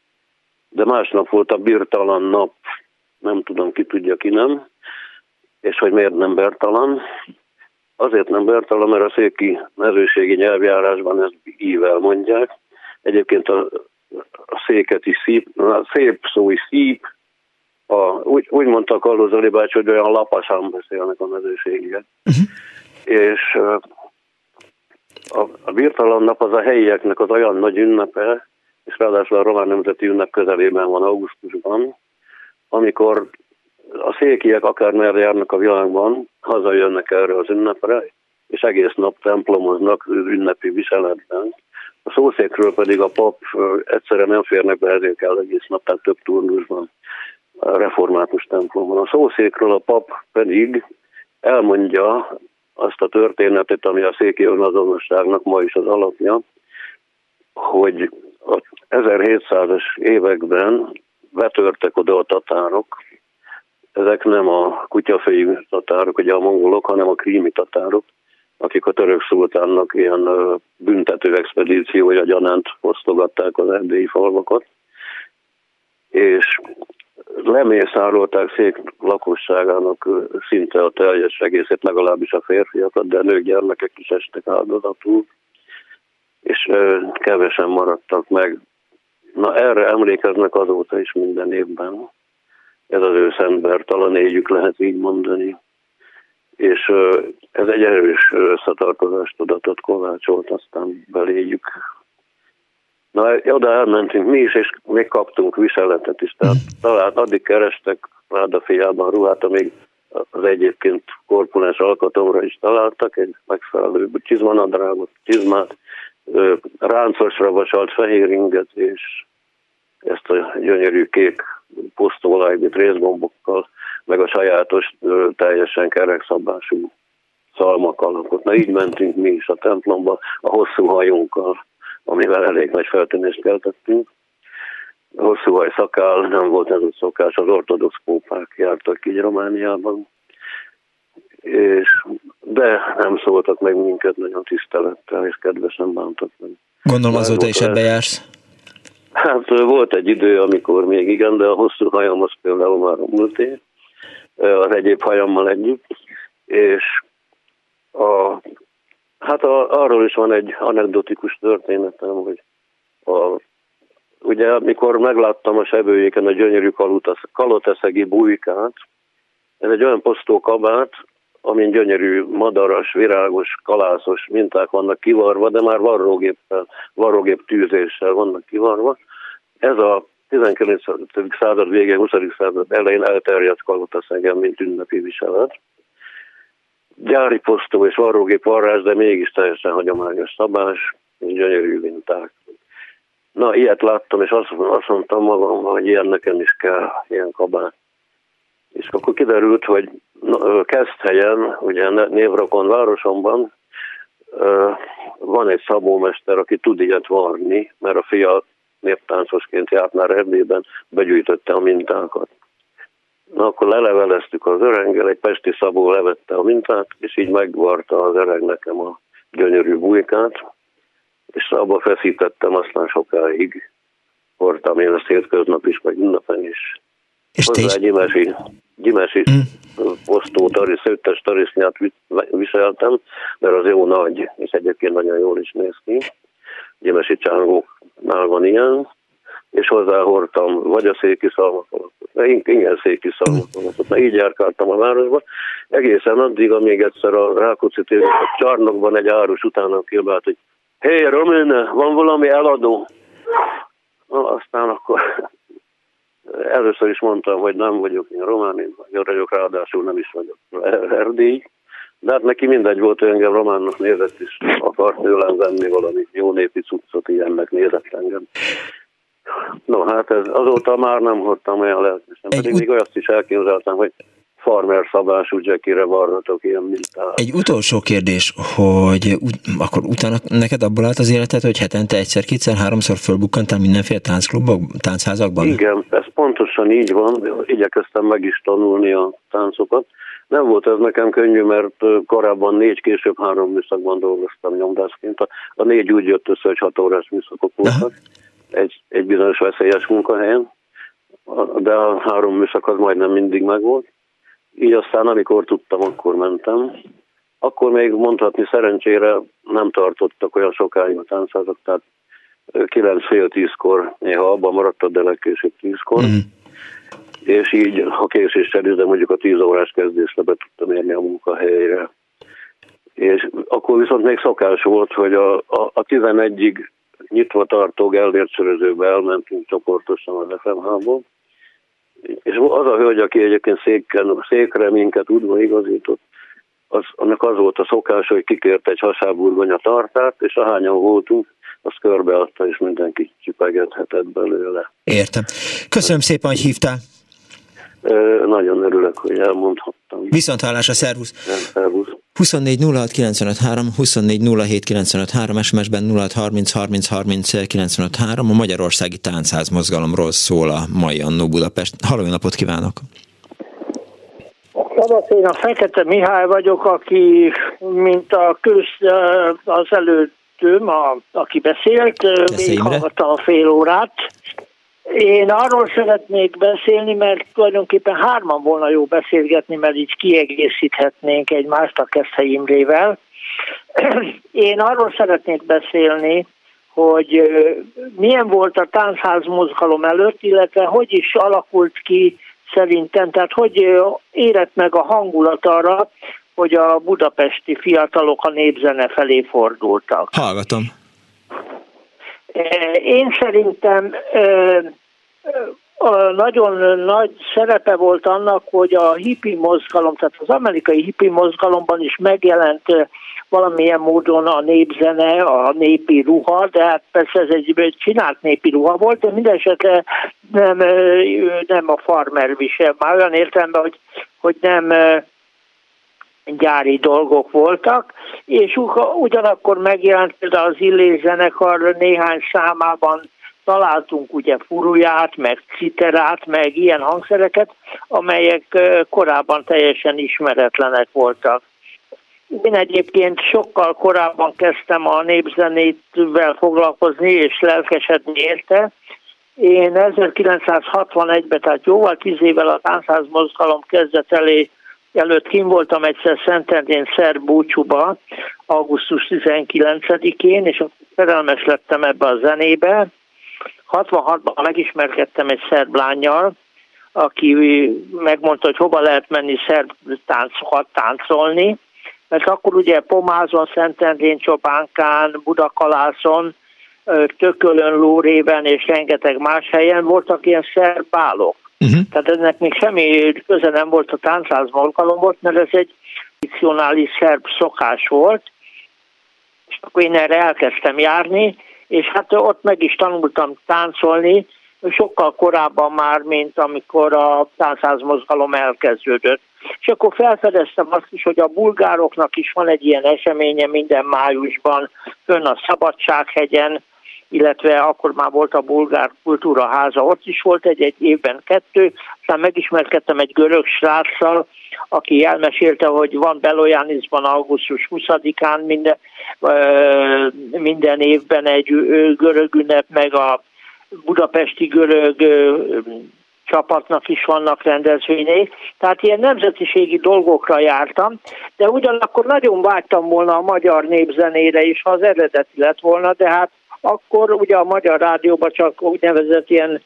De másnap volt a birtalan nap, nem tudom, ki tudja, ki nem, és hogy miért nem bertalan. Azért nem bertalan, mert a széki mezőségi nyelvjárásban ezt ível mondják, Egyébként a, a széket is szíp, a szép szó is szíp, a, úgy, úgy mondta a Zoli bácsi, hogy olyan lapasan beszélnek a mezőségiek. Uh-huh. És a, a birtalan nap az a helyieknek az olyan nagy ünnepe, és ráadásul a román nemzeti ünnep közelében van augusztusban, amikor a székiek akármerre járnak a világban, hazajönnek erre az ünnepre, és egész nap templomoznak ünnepi viseletben, a szószékről pedig a pap egyszerre nem férnek be, ezért kell egész nap, tehát több turnusban a református templomban. A szószékről a pap pedig elmondja azt a történetet, ami a széki önazonosságnak ma is az alapja, hogy a 1700-as években betörtek oda a tatárok, ezek nem a kutyafejű tatárok, ugye a mongolok, hanem a krími tatárok, akik a török szultánnak ilyen büntető expedíciója gyanánt osztogatták az erdélyi falvakat, és lemészárolták szék lakosságának szinte a teljes egészét, legalábbis a férfiakat, de nők, gyermekek is estek áldozatul, és kevesen maradtak meg. Na erre emlékeznek azóta is minden évben. Ez az őszember, talán éljük lehet így mondani. És ez egy erős összetartozást tudatot kovácsolt, aztán beléjük Na, oda elmentünk mi is, és még kaptunk viseletet is. Tehát talán addig kerestek Ráda fiában ruhát, amíg az egyébként korpulens alkatomra is találtak egy megfelelő csizmanadrágot, csizmát, ráncosra vasalt fehér inget, és ezt a gyönyörű kék posztolajbit részgombokkal, meg a sajátos, teljesen kerekszabású szalmakalapot. Na így mentünk mi is a templomba a hosszú hajunkkal amivel elég nagy feltűnést keltettünk. Hosszú haj szakál, nem volt ez a szokás, az ortodox pópák jártak így Romániában, és, de nem szóltak meg minket nagyon tisztelettel, és kedvesen bántak meg. Gondolom azóta is ebbe jársz? Hát volt egy idő, amikor még igen, de a hosszú hajam az például már múlté, az egyéb hajammal együtt, és a Hát a, arról is van egy anekdotikus történetem, hogy a, ugye mikor megláttam a sebőjéken a gyönyörű kaloteszegi bujkát, ez egy olyan posztó kabát, amin gyönyörű, madaras, virágos, kalászos minták vannak kivarva, de már varrógéppel, varrógép tűzéssel vannak kivarva. Ez a 19. század végén, 20. század elején elterjedt kalotaszegen, mint ünnepi viselet gyári posztó és varrógép varrás, de mégis teljesen hagyományos szabás, gyönyörű minták. Na, ilyet láttam, és azt, azt mondtam magam, hogy ilyen nekem is kell, ilyen kabát. És akkor kiderült, hogy helyen, ugye Névrokon városomban van egy szabómester, aki tud ilyet varni, mert a fia néptáncosként járt már Erdélyben, begyűjtötte a mintákat. Na akkor leleveleztük az öreggel, egy pesti szabó levette a mintát, és így megvarta az öreg nekem a gyönyörű bujkát, és abba feszítettem aztán sokáig. Hordtam én ezt hétköznap is, vagy ünnepen is. És Hozzá egy gyimesi, gyimesi mm. posztó tarisz, szőttes tarisznyát viseltem, mert az jó nagy, és egyébként nagyon jól is néz ki. Gyimesi csángóknál van ilyen, és hozzáhordtam vagy a széki szalmakolat, igen széki szalmakolat. Na így járkáltam a városba, egészen addig, amíg egyszer a Rákóczi tér a csarnokban egy árus utána kiabált, hogy hé, hey, Romén, van valami eladó? Na, aztán akkor először is mondtam, hogy nem vagyok én román, én vagyok, ráadásul nem is vagyok erdély, de hát neki mindegy volt, hogy engem románnak nézett, és akart tőlem venni valami jó népi cuccot, ilyennek nézett engem. No, hát ez, azóta már nem hordtam olyan lelkesen, pedig ut- még olyat is elképzeltem, hogy farmer szabású jackire varratok ilyen mintát. Egy utolsó kérdés, hogy akkor utána neked abból állt az életed, hogy hetente egyszer, kétszer, háromszor fölbukkantál mindenféle táncklubok, táncházakban? Igen, ez pontosan így van, igyekeztem meg is tanulni a táncokat. Nem volt ez nekem könnyű, mert korábban négy, később három műszakban dolgoztam nyomdászként. A, négy úgy jött össze, hogy hat órás műszakok voltak. Egy, egy bizonyos veszélyes munkahelyen, de a három műszak az majdnem mindig megvolt. Így aztán, amikor tudtam, akkor mentem. Akkor még mondhatni szerencsére nem tartottak olyan sokáig a táncázak, tehát 9 fél tízkor, néha abban maradtak, de legkésőbb tízkor. Mm. És így, ha késéssel de mondjuk a 10 órás kezdésre be tudtam érni a munkahelyre. És akkor viszont még szokás volt, hogy a, a, a 11-ig nyitva tartó Gellért sörözőbe elmentünk csoportosan az FMH-ból, és az a hölgy, aki egyébként széken, székre minket udva igazított, az, annak az volt a szokás, hogy kikért egy hasáburgonya tartát, és ahányan voltunk, azt körbeadta, és mindenki csipegethetett belőle. Értem. Köszönöm szépen, hogy hívtál. Nagyon örülök, hogy elmondhattam. Viszont hálás a szervusz. szervusz. 24 06 953, 24 07 953, SMS-ben 06 30 30 30 953, a Magyarországi Táncház mozgalomról szól a mai Annó Budapest. Halló, napot kívánok! Szabasz, én a Fekete Mihály vagyok, aki, mint a köz, az előttőm, a, aki beszélt, végighallgatta a fél órát, Én arról szeretnék beszélni, mert tulajdonképpen hárman volna jó beszélgetni, mert így kiegészíthetnénk egymást a Keszthely. *clears throat* Én arról szeretnék beszélni, hogy milyen volt a táncház mozgalom előtt, illetve hogy is alakult ki szerintem, tehát hogy érett meg a hangulat arra, hogy a budapesti fiatalok a népzene felé fordultak. Hallgatom. Én szerintem nagyon nagy szerepe volt annak, hogy a hippi mozgalom, tehát az amerikai hippi mozgalomban is megjelent valamilyen módon a népzene, a népi ruha, de hát persze ez egy csinált népi ruha volt, de minden esetre nem, nem a farmer visel, már olyan értelemben, hogy, hogy nem gyári dolgok voltak, és ugyanakkor megjelent például az Illés zenekar néhány számában találtunk ugye furuját, meg citerát, meg ilyen hangszereket, amelyek korábban teljesen ismeretlenek voltak. Én egyébként sokkal korábban kezdtem a népzenétvel foglalkozni és lelkesedni érte. Én 1961-ben, tehát jóval tíz évvel a táncház mozgalom kezdet előtt kim voltam egyszer Szentendén Szerb búcsúba, augusztus 19-én, és szerelmes lettem ebbe a zenébe. 66-ban megismerkedtem egy szerb lányjal, aki megmondta, hogy hova lehet menni szerb táncokat táncolni, mert akkor ugye Pomázon, Szentendén, Csobánkán, Budakalászon, Tökölön, Lórében és rengeteg más helyen voltak ilyen szerb bálok. Uh-huh. Tehát ennek még semmi köze nem volt a táncház volt, mert ez egy fikcionális szerb szokás volt, és akkor én erre elkezdtem járni, és hát ott meg is tanultam táncolni, sokkal korábban már, mint amikor a táncház mozgalom elkezdődött. És akkor felfedeztem azt is, hogy a bulgároknak is van egy ilyen eseménye minden májusban, fönn a Szabadsághegyen, illetve akkor már volt a bulgár kultúra háza, ott is volt egy, egy évben kettő, aztán megismerkedtem egy görög sráccal, aki elmesélte, hogy van Belojániszban augusztus 20-án minden, minden évben egy görög ünnep, meg a budapesti görög csapatnak is vannak rendezvényei, tehát ilyen nemzetiségi dolgokra jártam, de ugyanakkor nagyon vágytam volna a magyar népzenére is, ha az eredeti lett volna, de hát akkor ugye a Magyar Rádióban csak úgynevezett ilyen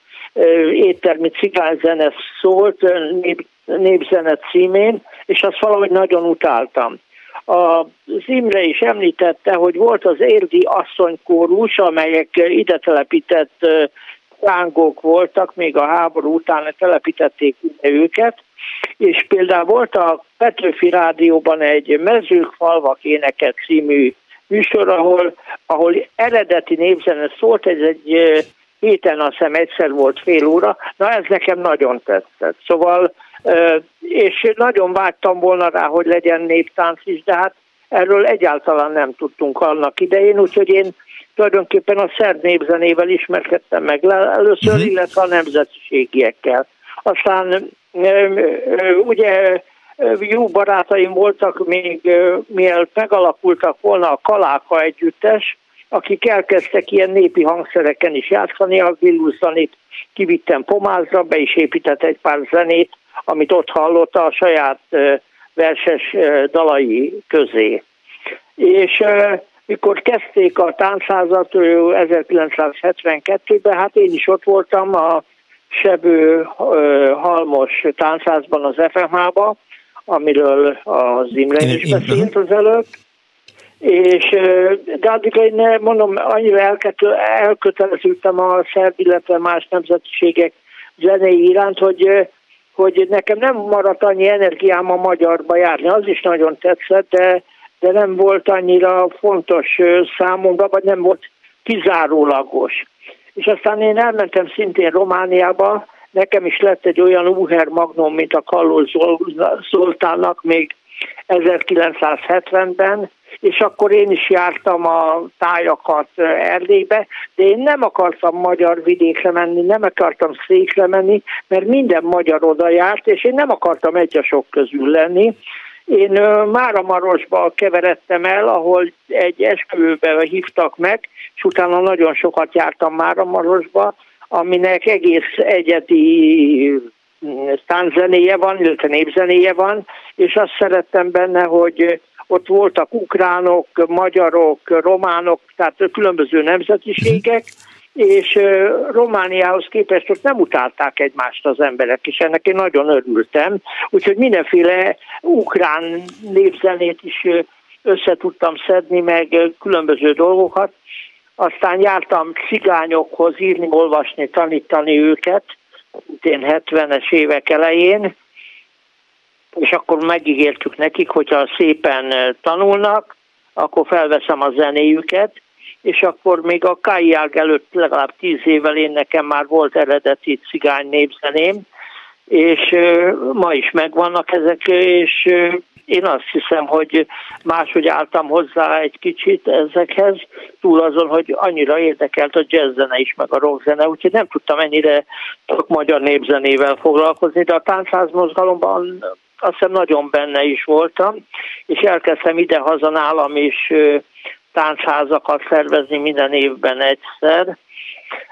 éttermi cigányzene szólt, nép, népzene címén, és azt valahogy nagyon utáltam. Az Imre is említette, hogy volt az érdi asszonykórus, amelyek ide telepített lángok voltak, még a háború után telepítették őket, és például volt a Petőfi Rádióban egy Mezők falvak éneket című műsor, ahol, ahol eredeti népzene szólt, ez egy héten azt hiszem egyszer volt fél óra, na ez nekem nagyon tetszett. Szóval, és nagyon vágytam volna rá, hogy legyen néptánc is, de hát erről egyáltalán nem tudtunk annak idején, úgyhogy én tulajdonképpen a szerb népzenével ismerkedtem meg először, uh-huh. illetve a nemzetiségiekkel. Aztán ugye jó barátaim voltak még mielőtt megalakultak volna a Kaláka együttes, akik elkezdtek ilyen népi hangszereken is játszani, a Gilluszanit kivittem Pomázra, be is épített egy pár zenét, amit ott hallotta a saját verses dalai közé. És mikor kezdték a táncházat 1972-ben, hát én is ott voltam a Sebő Halmos táncházban az FMH-ba, amiről az Imre is beszélt az előtt, és de addig én mondom, annyira elköteleződtem a szerb, illetve más nemzetiségek zenei iránt, hogy, hogy nekem nem maradt annyi energiám a magyarba járni. Az is nagyon tetszett, de de nem volt annyira fontos számomra, vagy nem volt kizárólagos. És aztán én elmentem szintén Romániába, nekem is lett egy olyan Uher Magnum, mint a Kalló Zoltánnak még 1970-ben, és akkor én is jártam a tájakat Erdélybe, de én nem akartam magyar vidékre menni, nem akartam székre menni, mert minden magyar oda járt, és én nem akartam egy a sok közül lenni, én Máramarosba keveredtem el, ahol egy esküvőbe hívtak meg, és utána nagyon sokat jártam Máramarosba, aminek egész egyedi tánzenéje van, illetve népzenéje van, és azt szerettem benne, hogy ott voltak ukránok, magyarok, románok, tehát különböző nemzetiségek, és Romániához képest ott nem utálták egymást az emberek, és ennek én nagyon örültem. Úgyhogy mindenféle ukrán népzenét is össze tudtam szedni, meg különböző dolgokat. Aztán jártam cigányokhoz írni, olvasni, tanítani őket, én 70-es évek elején, és akkor megígértük nekik, hogyha szépen tanulnak, akkor felveszem a zenéjüket, és akkor még a Kajiág előtt legalább tíz évvel én nekem már volt eredeti cigány népzeném, és ma is megvannak ezek, és én azt hiszem, hogy máshogy álltam hozzá egy kicsit ezekhez, túl azon, hogy annyira érdekelt a jazzzene is, meg a rockzene, úgyhogy nem tudtam ennyire csak magyar népzenével foglalkozni, de a táncház mozgalomban azt hiszem nagyon benne is voltam, és elkezdtem ide-haza nálam is táncházakat szervezni minden évben egyszer.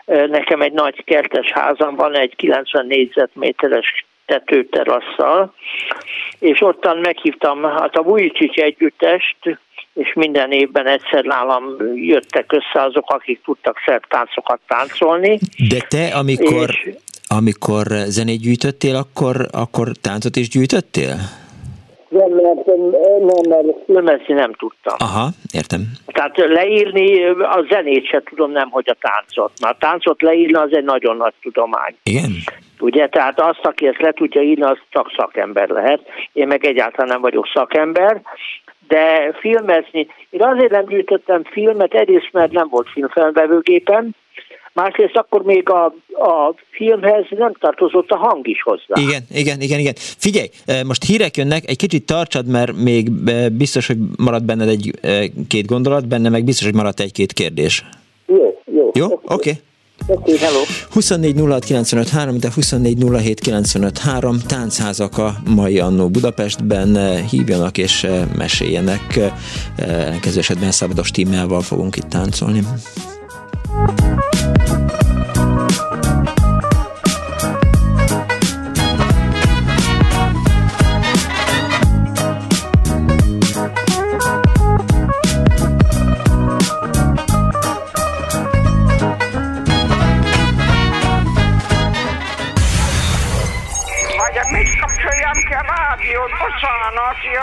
Nekem egy nagy kertes házam van, egy 90 négyzetméteres tetőterasszal, és ottan meghívtam hát a Vujicsics együttest, és minden évben egyszer nálam jöttek össze azok, akik tudtak szerb táncokat táncolni. De te, amikor, és, amikor zenét gyűjtöttél, akkor, akkor táncot is gyűjtöttél? Nem, mert nem, mert filmezni nem tudtam. Aha, értem. Tehát leírni a zenét se tudom, nem hogy a táncot. Mert a táncot leírni az egy nagyon nagy tudomány. Igen? Ugye, tehát azt, aki ezt le tudja írni, az csak szakember lehet. Én meg egyáltalán nem vagyok szakember, de filmezni, én azért nem gyűjtöttem filmet, egyrészt mert nem volt filmfelvevőgépem, másrészt akkor még a, a filmhez nem tartozott a hang is hozzá. Igen, igen, igen, igen. Figyelj, most hírek jönnek, egy kicsit tartsad, mert még biztos, hogy marad benned egy-két gondolat, benne meg biztos, hogy maradt egy-két kérdés. Jó, jó. Jó, oké. Okay. Okay, hello. 24 de 24 táncházak a mai Annó Budapestben hívjanak és meséljenek. Ellenkező esetben szabados tímmel fogunk itt táncolni.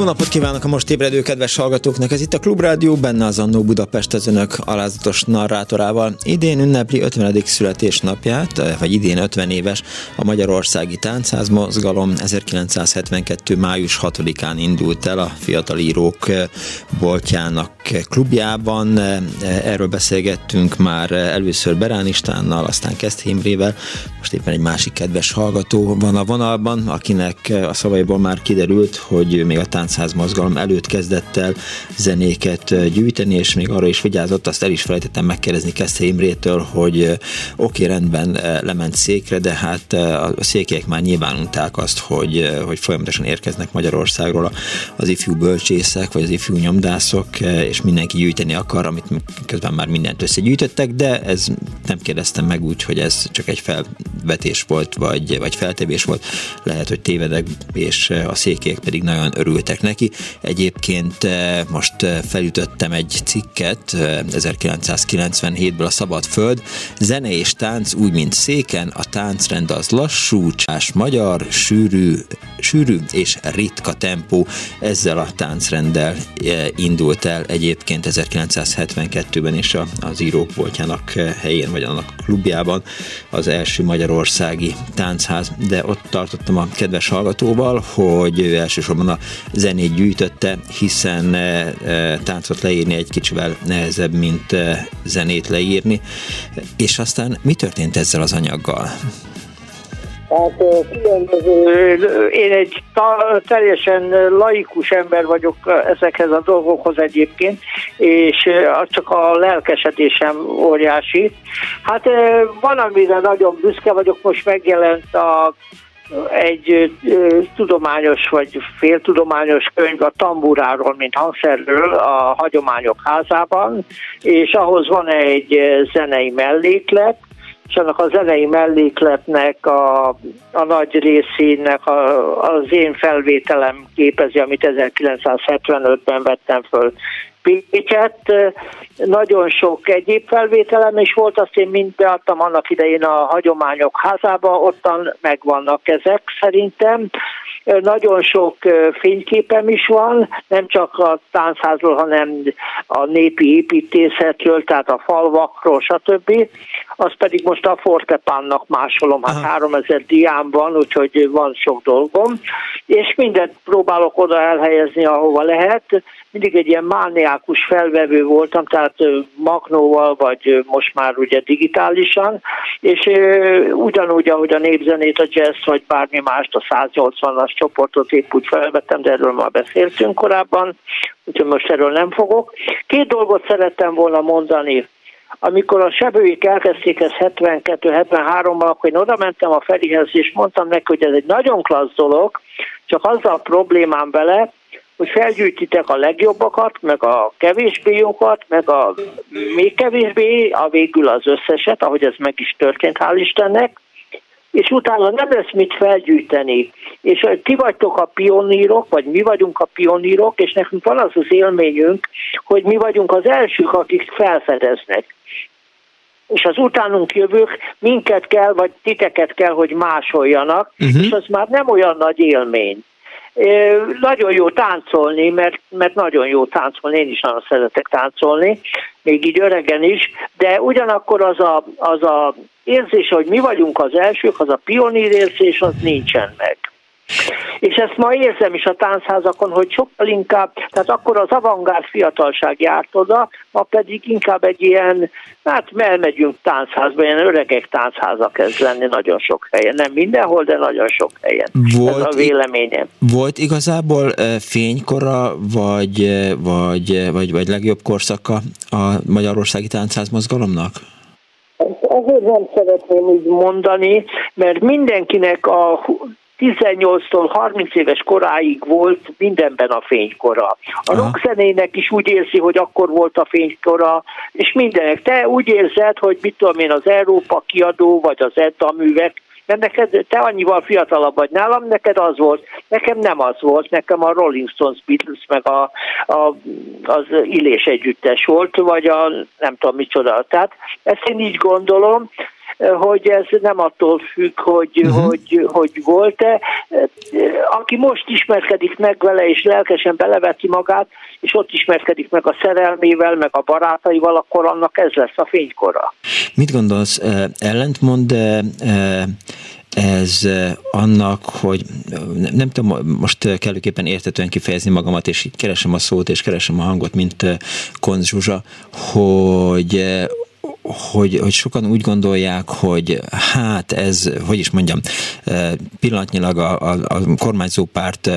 Jó napot kívánok a most ébredő kedves hallgatóknak! Ez itt a Klubrádió, benne az Annó Budapest az önök alázatos narrátorával. Idén ünnepli 50. születésnapját, vagy idén 50 éves a Magyarországi Táncház mozgalom. 1972. május 6-án indult el a Fiatal Írók boltjának klubjában. Erről beszélgettünk már először Berán Istánnal, aztán Keszt Imrével. Most éppen egy másik kedves hallgató van a vonalban, akinek a szavaiból már kiderült, hogy még a táncház mozgalom előtt kezdett el zenéket gyűjteni, és még arra is vigyázott, azt el is felejtettem megkérdezni Keszte Imrétől, hogy oké, okay, rendben lement székre, de hát a székek már nyilván unták azt, hogy, hogy folyamatosan érkeznek Magyarországról az ifjú bölcsészek, vagy az ifjú nyomdászok, és mindenki gyűjteni akar, amit közben már mindent összegyűjtöttek, de ez nem kérdeztem meg úgy, hogy ez csak egy felvetés volt, vagy, vagy feltevés volt. Lehet, hogy tévedek, és a székek pedig nagyon örültek örültek neki. Egyébként eh, most eh, felütöttem egy cikket 1997-ből eh, a Szabad Föld. Zene és tánc úgy, mint széken, a táncrend az lassú, csás magyar, sűrű, sűrű és ritka tempó. Ezzel a táncrenddel indult el egyébként 1972-ben is az írók voltjának helyén, vagy annak klubjában az első magyar Magyarországi Táncház, de ott tartottam a kedves hallgatóval, hogy elsősorban a zenét gyűjtötte, hiszen táncot leírni egy kicsivel nehezebb, mint zenét leírni. És aztán mi történt ezzel az anyaggal? Hát különböző, én egy teljesen laikus ember vagyok ezekhez a dolgokhoz egyébként, és csak a lelkesedésem óriási. Hát van, amire nagyon büszke vagyok, most megjelent a egy tudományos vagy féltudományos könyv a tamburáról, mint hangszerről a hagyományok házában, és ahhoz van egy zenei melléklet, és annak a zenei mellékletnek a, a nagy részének a, az én felvételem képezi, amit 1975-ben vettem föl Pécset. Nagyon sok egyéb felvételem is volt, azt én mind beadtam annak idején a hagyományok házába, ottan megvannak ezek szerintem. Nagyon sok fényképem is van, nem csak a táncházról, hanem a népi építészetről, tehát a falvakról, stb. Az pedig most a Fortepánnak másolom, hát Aha. 3000 diám van, úgyhogy van sok dolgom, és mindent próbálok oda elhelyezni, ahova lehet. Mindig egy ilyen mániákus felvevő voltam, tehát magnóval, vagy most már ugye digitálisan, és ugyanúgy, ahogy a népzenét, a jazz, vagy bármi mást, a 180-as csoportot épp úgy felvettem, de erről már beszéltünk korábban, úgyhogy most erről nem fogok. Két dolgot szerettem volna mondani. Amikor a sebőik elkezdték ezt 72-73-ban, akkor én oda mentem a Ferihez, és mondtam neki, hogy ez egy nagyon klassz dolog, csak azzal a problémám vele, hogy felgyűjtitek a legjobbakat, meg a kevésbé jókat, meg a még kevésbé, a végül az összeset, ahogy ez meg is történt, hál' Istennek, és utána nem lesz mit felgyűjteni. És ti vagytok a pionírok, vagy mi vagyunk a pionírok, és nekünk van az az élményünk, hogy mi vagyunk az elsők, akik felfedeznek. És az utánunk jövők minket kell, vagy titeket kell, hogy másoljanak, uh-huh. és az már nem olyan nagy élmény. Nagyon jó táncolni, mert, mert nagyon jó táncolni, én is nagyon szeretek táncolni, még így öregen is, de ugyanakkor az a, az a érzés, hogy mi vagyunk az elsők, az a pionír érzés, az nincsen meg. És ezt ma érzem is a táncházakon, hogy sokkal inkább, tehát akkor az avantgárd fiatalság járt oda, ma pedig inkább egy ilyen, hát elmegyünk táncházba, ilyen öregek táncházak kezd lenni nagyon sok helyen. Nem mindenhol, de nagyon sok helyen. Volt, Ez a véleményem. Volt igazából fénykora, vagy, vagy, vagy, vagy legjobb korszaka a Magyarországi Táncház mozgalomnak? Azért nem szeretném úgy mondani, mert mindenkinek a 18-tól 30 éves koráig volt mindenben a fénykora. A rockzenének is úgy érzi, hogy akkor volt a fénykora, és mindenek. Te úgy érzed, hogy mit tudom én, az Európa kiadó, vagy az Edda művek, mert neked, te annyival fiatalabb vagy nálam, neked az volt, nekem nem az volt, nekem a Rolling Stones, Beatles, meg a, a, az Illés együttes volt, vagy a nem tudom micsoda. Tehát ezt én így gondolom, hogy ez nem attól függ, hogy, uh-huh. hogy, hogy volt-e. Aki most ismerkedik meg vele, és lelkesen beleveti magát, és ott ismerkedik meg a szerelmével, meg a barátaival, akkor annak ez lesz a fénykora. Mit gondolsz, ellentmond ez annak, hogy nem, tudom most kellőképpen értetően kifejezni magamat, és keresem a szót, és keresem a hangot, mint Konz Zsuzsa, hogy hogy, hogy sokan úgy gondolják, hogy hát ez, hogy is mondjam, pillanatnyilag a, a, a kormányzó párt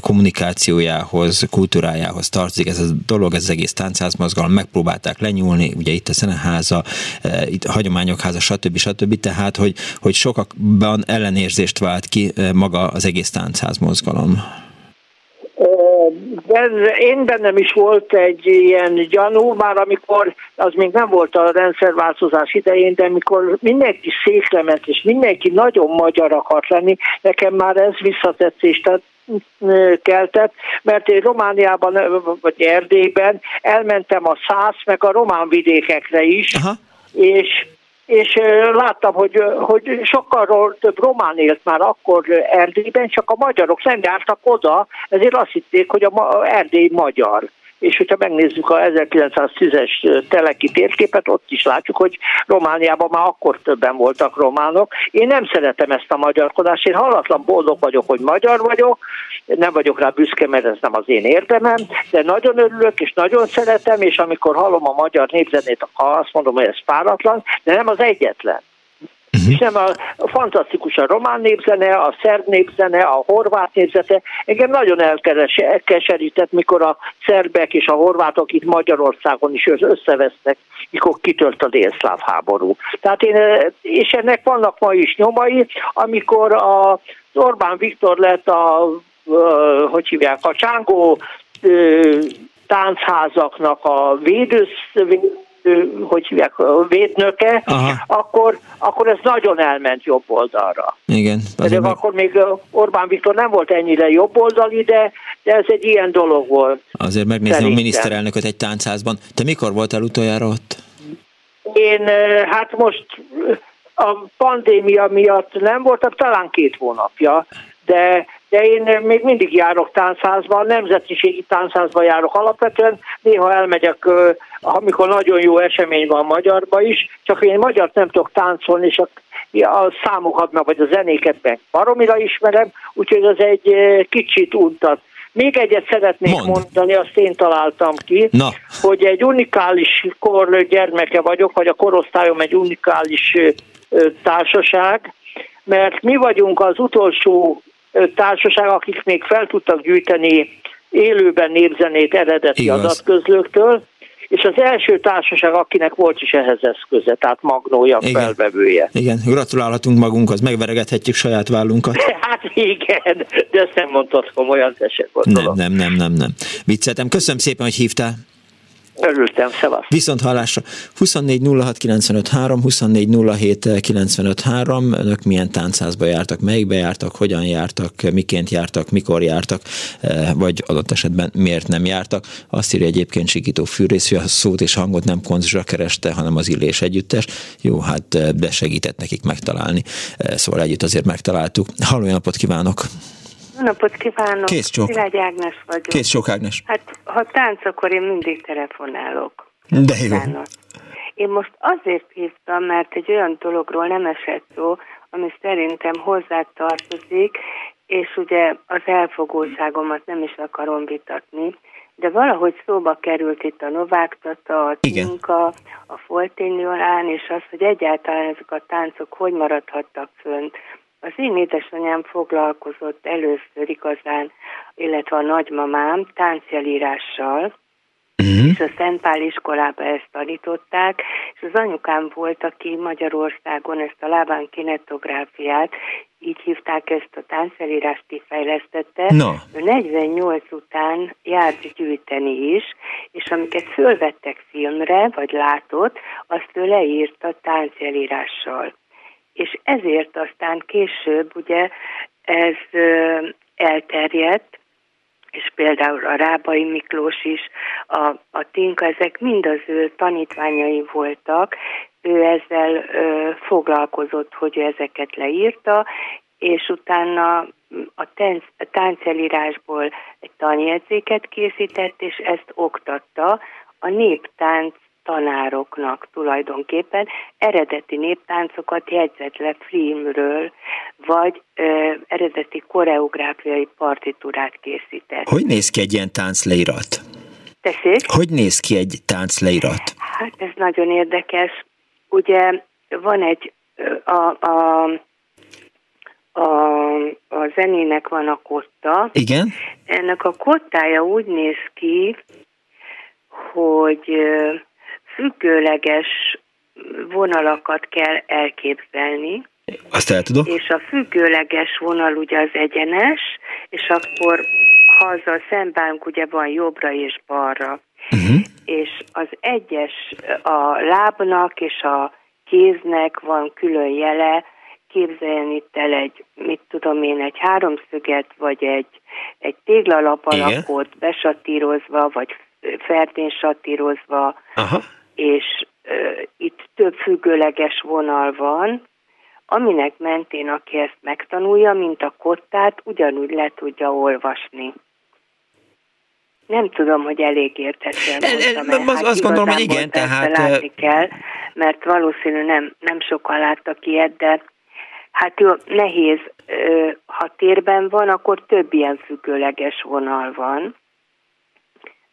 kommunikációjához, kultúrájához tartozik ez a dolog, ez az egész táncházmozgalom, megpróbálták lenyúlni, ugye itt a Szeneháza, itt a Hagyományokháza, stb. stb. Tehát, hogy, hogy sokakban ellenérzést vált ki maga az egész táncházmozgalom. Ben, én bennem is volt egy ilyen gyanú, már amikor, az még nem volt a rendszerváltozás idején, de amikor mindenki székre ment, és mindenki nagyon magyar akart lenni, nekem már ez visszatetszést keltett, mert én Romániában, vagy Erdélyben elmentem a szász, meg a román vidékekre is, Aha. és és láttam, hogy, hogy sokkal több román élt már akkor Erdélyben, csak a magyarok nem jártak oda, ezért azt hitték, hogy a Erdély magyar. És hogyha megnézzük a 1910-es teleki térképet, ott is látjuk, hogy Romániában már akkor többen voltak románok. Én nem szeretem ezt a magyarkodást, én hallatlan boldog vagyok, hogy magyar vagyok, nem vagyok rá büszke, mert ez nem az én érdemem, de nagyon örülök, és nagyon szeretem, és amikor hallom a magyar népzenét, azt mondom, hogy ez páratlan, de nem az egyetlen. Uh-huh. Nem a, a fantasztikus a román népzene, a szerb népzene, a horvát népzene. Engem nagyon elkeserített, mikor a szerbek és a horvátok itt Magyarországon is összevesztek, mikor kitört a délszláv háború. Tehát én, és ennek vannak ma is nyomai, amikor a Orbán Viktor lett a, hogy hívják, a csángó táncházaknak a védősz, hogy hívják, védnöke, akkor, akkor ez nagyon elment jobb oldalra. Igen. De meg... akkor még Orbán Viktor nem volt ennyire jobb oldali, de, de ez egy ilyen dolog volt. Azért szerintem. a miniszterelnököt egy táncházban. Te mikor voltál utoljára ott? Én hát most a pandémia miatt nem voltam, talán két hónapja, de de én még mindig járok táncházban, nemzetiségi táncházban járok alapvetően, néha elmegyek, amikor nagyon jó esemény van magyarba is, csak én magyar nem tudok táncolni, és a, a számokat, vagy a zenéket meg baromira ismerem, úgyhogy az egy kicsit untat. Még egyet szeretnék Mond. mondani, azt én találtam ki, Na. hogy egy unikális kor gyermeke vagyok, vagy a korosztályom egy unikális társaság, mert mi vagyunk az utolsó társaság, akik még fel tudtak gyűjteni élőben népzenét eredeti Igaz. adatközlőktől, és az első társaság, akinek volt is ehhez eszköze, tehát Magnója igen. felvevője. Igen, gratulálhatunk magunkhoz, megveregethetjük saját vállunkat. *laughs* Hát igen, de ezt nem mondtad komolyan, te se Nem, nem, nem, nem, nem. Vicceltem. Köszönöm szépen, hogy hívtál. Örültem, szevasz. Viszont hallásra. 24 06 95 3, 24 Önök milyen táncházba jártak, melyikbe jártak, hogyan jártak, miként jártak, mikor jártak, eh, vagy adott esetben miért nem jártak. Azt írja egyébként Sikító Fűrész, hogy a szót és hangot nem konzsra kereste, hanem az illés együttes. Jó, hát eh, de segített nekik megtalálni. Eh, szóval együtt azért megtaláltuk. Halló, napot kívánok! Jó napot kívánok! Kész csók! Szilágy Ágnes vagyok. Kész csók Ágnes! Hát, ha tánc, akkor én mindig telefonálok. De jó! Én most azért hívtam, mert egy olyan dologról nem esett szó, ami szerintem hozzá tartozik, és ugye az elfogóságomat nem is akarom vitatni, de valahogy szóba került itt a Novák Tata, a Tinka, a Foltényolán, és az, hogy egyáltalán ezek a táncok hogy maradhattak fönt. Az én édesanyám foglalkozott először igazán, illetve a nagymamám táncjelírással, Uh-huh. És a Szentpál iskolába ezt tanították, és az anyukám volt, aki Magyarországon ezt a lábán kinetográfiát, így hívták ezt a táncfelírást kifejlesztette. No. Ő 48 után járt gyűjteni is, és amiket fölvettek filmre, vagy látott, azt ő leírta táncjelírással és ezért aztán később ugye ez elterjedt, és például a Rábai Miklós is, a, a Tinka, ezek mind az ő tanítványai voltak, ő ezzel ö, foglalkozott, hogy ő ezeket leírta, és utána a, tánc, a táncelírásból egy tanjegyzéket készített, és ezt oktatta. A néptánc tanároknak tulajdonképpen eredeti néptáncokat jegyzett le filmről, vagy ö, eredeti koreográfiai partitúrát készített. Hogy néz ki egy ilyen táncleirat? Tessék? Hogy néz ki egy táncleirat? Hát ez nagyon érdekes. Ugye van egy, a, a, a, a zenének van a kotta. Igen. Ennek a kottája úgy néz ki, hogy függőleges vonalakat kell elképzelni. Azt el tudom. És a függőleges vonal ugye az egyenes, és akkor ha azzal szembánk ugye van jobbra és balra. Uh-huh. És az egyes a lábnak és a kéznek van külön jele, képzeljen itt el egy, mit tudom én, egy háromszöget, vagy egy, egy téglalap alakot besatírozva, vagy ferdén satírozva, Aha és itt több függőleges vonal van, aminek mentén aki ezt megtanulja, mint a kottát, ugyanúgy le tudja olvasni. Nem tudom, hogy elég értetően mondtam az, hát azt gondolom, hogy igen, tehát... Látni kell, mert valószínű nem, nem sokan láttak ilyet, de hát jó, nehéz, ha térben van, akkor több ilyen függőleges vonal van,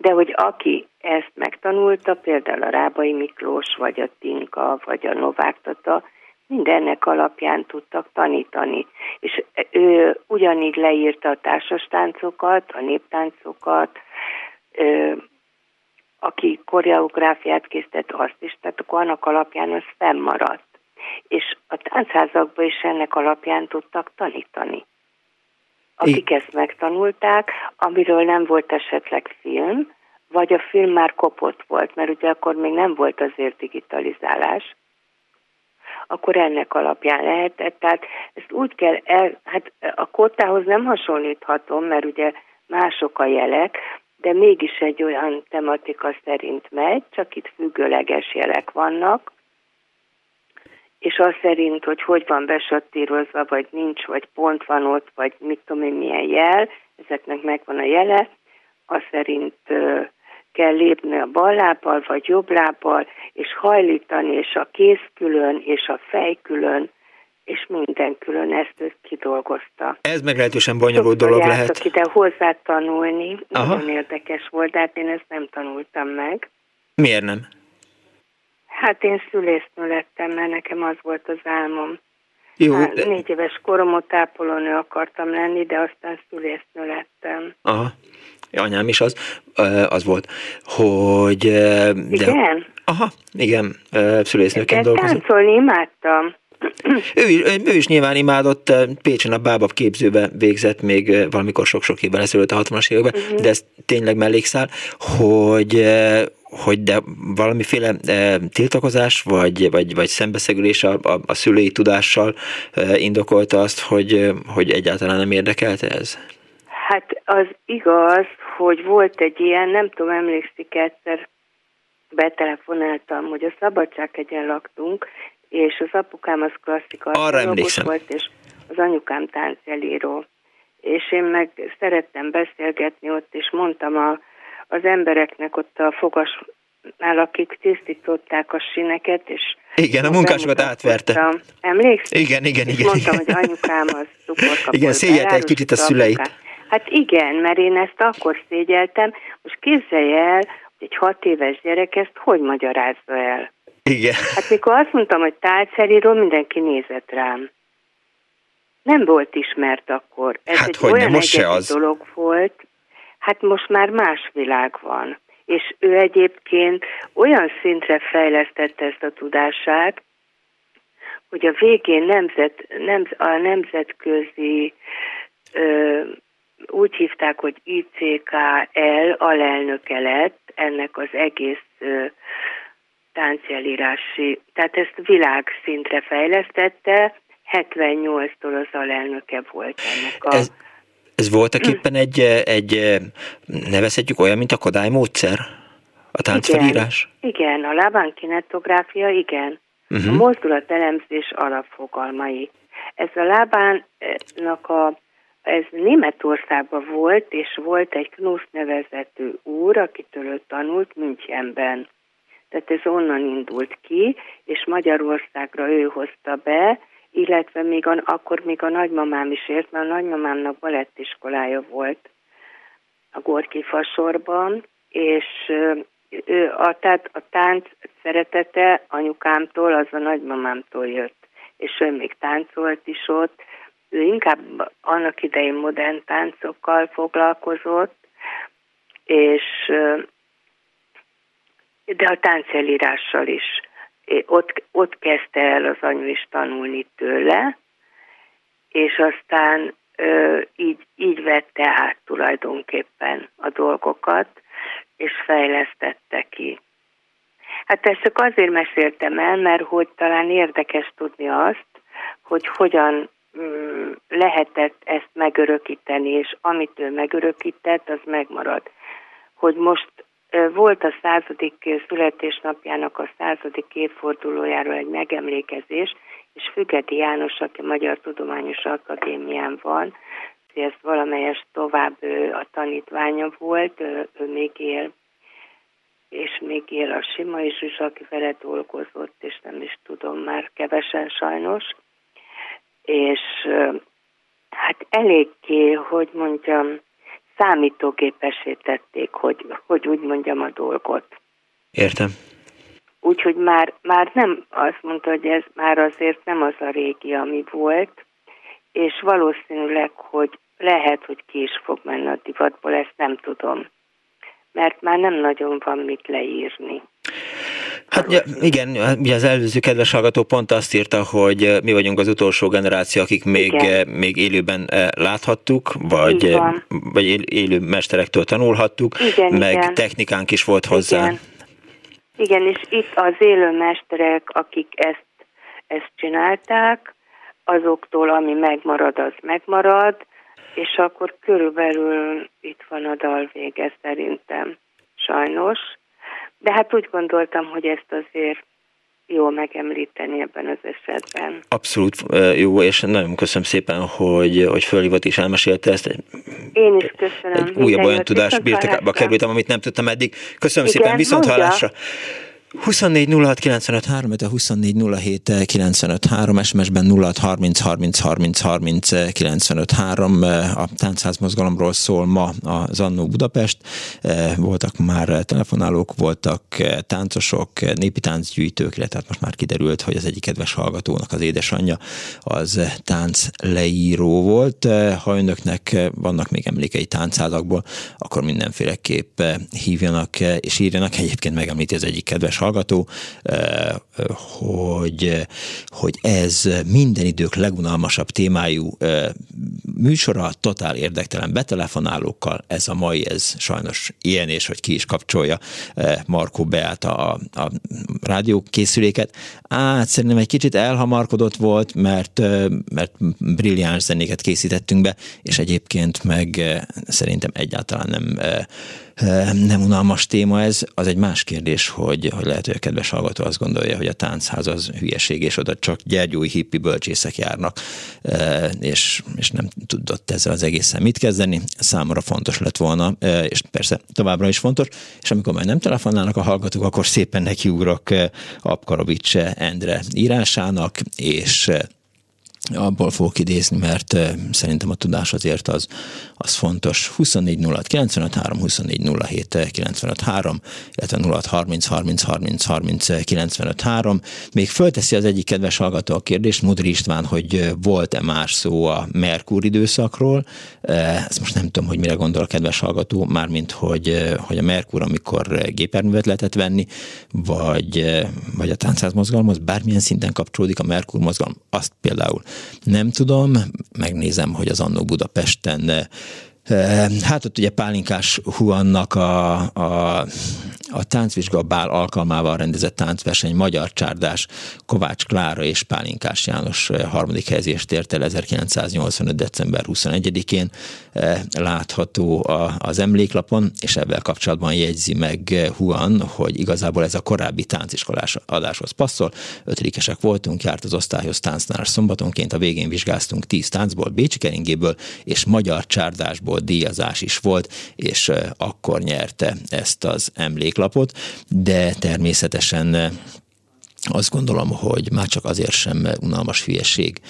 de hogy aki ezt megtanulta, például a Rábai Miklós, vagy a Tinka, vagy a Novák Tata, mindennek alapján tudtak tanítani. És ő ugyanígy leírta a társastáncokat, a néptáncokat, aki koreográfiát készített, azt is, tehát akkor annak alapján az fennmaradt. És a táncházakban is ennek alapján tudtak tanítani. Akik I- ezt megtanulták, amiről nem volt esetleg film, vagy a film már kopott volt, mert ugye akkor még nem volt azért digitalizálás, akkor ennek alapján lehetett. Tehát ezt úgy kell el, hát a kottához nem hasonlíthatom, mert ugye mások a jelek, de mégis egy olyan tematika szerint megy, csak itt függőleges jelek vannak, és az szerint, hogy hogy van besattírozva, vagy nincs, vagy pont van ott, vagy mit tudom én milyen jel, ezeknek megvan a jele, az szerint kell lépni a bal lábbal, vagy jobb lábbal, és hajlítani, és a kéz külön, és a fej külön, és minden külön ezt ő kidolgozta. Ez meglehetősen bonyolult dolog lehet. ide hozzá tanulni, Aha. nagyon érdekes volt, de hát én ezt nem tanultam meg. Miért nem? Hát én szülésznő lettem, mert nekem az volt az álmom. Jó. Hát, négy éves koromot ápolónő akartam lenni, de aztán szülésznő lettem. Aha anyám is az, az volt, hogy... De, igen? Aha, igen, szülésznőként dolgozott. táncolni imádtam. *clears throat* Ő is, ő is nyilván imádott, Pécsen a Bábab képzőbe végzett még valamikor sok-sok évvel ezelőtt a 60-as években, uh-huh. de ez tényleg mellékszál, hogy hogy de valamiféle e, tiltakozás vagy, vagy, vagy szembeszegülés a, a, a szülői tudással e, indokolta azt, hogy, hogy egyáltalán nem érdekelte ez? Hát az igaz, hogy volt egy ilyen, nem tudom, emlékszik egyszer, betelefonáltam, hogy a Szabadságegyen laktunk, és az apukám az klasszik volt, és az anyukám táncelíró. És én meg szerettem beszélgetni ott, és mondtam a, az embereknek ott a fogasnál, akik tisztították a sineket, és igen, a munkásokat átverte. Emlékszel? Igen, igen, igen. És mondtam, hogy anyukám az cukorkapott. Igen, szégyelte egy kicsit a szüleit. Apukám. Hát igen, mert én ezt akkor szégyeltem. Most képzelj el, hogy egy hat éves gyerek ezt hogy magyarázza el? Igen. Hát mikor azt mondtam, hogy tálcseríról, mindenki nézett rám. Nem volt ismert akkor. Ez hát egy hogy olyan most se az. dolog volt. Hát most már más világ van. És ő egyébként olyan szintre fejlesztette ezt a tudását, hogy a végén nemzet, nem, a nemzetközi ö, úgy hívták, hogy ICKL alelnöke lett ennek az egész táncjelírási, tehát ezt világszintre fejlesztette, 78-tól az alelnöke volt ennek a... Ez, ez voltak éppen egy, egy, nevezhetjük olyan, mint a Kodály módszer? A táncfelírás? Igen, igen a lábán kinetográfia, igen. Uh-huh. A mozdulatelemzés alapfogalmai. Ez a lábánnak a ez Németországban volt, és volt egy Knusz nevezető úr, akitől ő tanult Münchenben. Tehát ez onnan indult ki, és Magyarországra ő hozta be, illetve még a, akkor még a nagymamám is ért, mert a nagymamámnak balettiskolája volt a Gorki fasorban, és ő, a, tehát a tánc szeretete anyukámtól, az a nagymamámtól jött, és ő még táncolt is ott, ő inkább annak idején modern táncokkal foglalkozott, és de a táncelírással is. Ott, ott kezdte el az anyu is tanulni tőle, és aztán így, így vette át tulajdonképpen a dolgokat, és fejlesztette ki. Hát ezt csak azért meséltem el, mert hogy talán érdekes tudni azt, hogy hogyan Mm, lehetett ezt megörökíteni, és amit ő megörökített, az megmarad. Hogy most volt a századik születésnapjának a századik évfordulójáról egy megemlékezés, és Fügeti János, aki Magyar Tudományos Akadémián van, ezt valamelyes tovább a tanítványa volt, ő, még él, és még él a Sima is, is aki vele dolgozott, és nem is tudom, már kevesen sajnos. És hát eléggé, hogy mondjam, számítógépesítették, hogy, hogy úgy mondjam a dolgot. Értem. Úgyhogy már, már nem azt mondta, hogy ez már azért nem az a régi, ami volt, és valószínűleg, hogy lehet, hogy ki is fog menni a divatból, ezt nem tudom. Mert már nem nagyon van mit leírni. Hát ja, igen, ugye az előző kedves hallgató pont azt írta, hogy mi vagyunk az utolsó generáció, akik még, még élőben láthattuk, vagy, vagy élő mesterektől tanulhattuk, igen, meg igen. technikánk is volt hozzá. Igen. igen, és itt az élő mesterek, akik ezt, ezt csinálták, azoktól, ami megmarad, az megmarad, és akkor körülbelül itt van a dal vége szerintem, sajnos. De hát úgy gondoltam, hogy ezt azért jó megemlíteni ebben az esetben. Abszolút jó, és nagyon köszönöm szépen, hogy, hogy fölhívott és elmesélte ezt. Én is köszönöm. Egy újabb olyan tudás birtokába kerültem, amit nem tudtam eddig. Köszönöm Igen, szépen, viszont hallásra. 24 06 95 3, a 24 07 95 3, SMS-ben 06 30 30 30 30 95 3. A táncház mozgalomról szól ma az Annó Budapest. Voltak már telefonálók, voltak táncosok, népi táncgyűjtők, tehát most már kiderült, hogy az egyik kedves hallgatónak az édesanyja az tánc leíró volt. Ha önöknek vannak még emlékei táncházakból, akkor mindenféleképp hívjanak és írjanak. Egyébként megemlíti az egyik kedves hallgató, eh, hogy, hogy ez minden idők legunalmasabb témájú eh, műsora, totál érdektelen betelefonálókkal, ez a mai, ez sajnos ilyen, és hogy ki is kapcsolja eh, Markó Beát a, a rádiókészüléket. Át szerintem egy kicsit elhamarkodott volt, mert, mert brilliáns zenéket készítettünk be, és egyébként meg szerintem egyáltalán nem nem unalmas téma ez, az egy más kérdés, hogy, hogy lehet, hogy a kedves hallgató azt gondolja, hogy a táncház az hülyeség, és oda csak gyergyói hippi bölcsészek járnak, és, és nem tudott ezzel az egészen mit kezdeni. Számomra fontos lett volna, és persze továbbra is fontos, és amikor már nem telefonálnak a hallgatók, akkor szépen nekiugrok Apkarovics Endre írásának, és abból fogok idézni, mert szerintem a tudás azért az, az fontos. 24 06 95 3, 24 07 95 3, illetve 06 30 30 30 30 95 3. Még fölteszi az egyik kedves hallgató a kérdést, Mudri István, hogy volt-e más szó a Merkur időszakról. Ezt most nem tudom, hogy mire gondol a kedves hallgató, mármint, hogy, hogy a Merkur, amikor géperművet lehetett venni, vagy, vagy a táncház mozgalomhoz, bármilyen szinten kapcsolódik a Merkur mozgalom, azt például nem tudom, megnézem, hogy az Annó Budapesten Hát ott ugye Pálinkás Huannak a, a a táncvizsga bál alkalmával rendezett táncverseny Magyar Csárdás Kovács Klára és Pálinkás János harmadik helyezést ért el 1985. december 21-én eh, látható az emléklapon, és ebben kapcsolatban jegyzi meg Huan, hogy igazából ez a korábbi tánciskolás adáshoz passzol. Ötödikesek voltunk, járt az osztályhoz táncnál szombatonként, a végén vizsgáztunk tíz táncból, Bécsi keringéből és magyar csárdásból díjazás is volt, és akkor nyerte ezt az emléklapot. Lapot, de természetesen azt gondolom, hogy már csak azért sem unalmas hülyeség,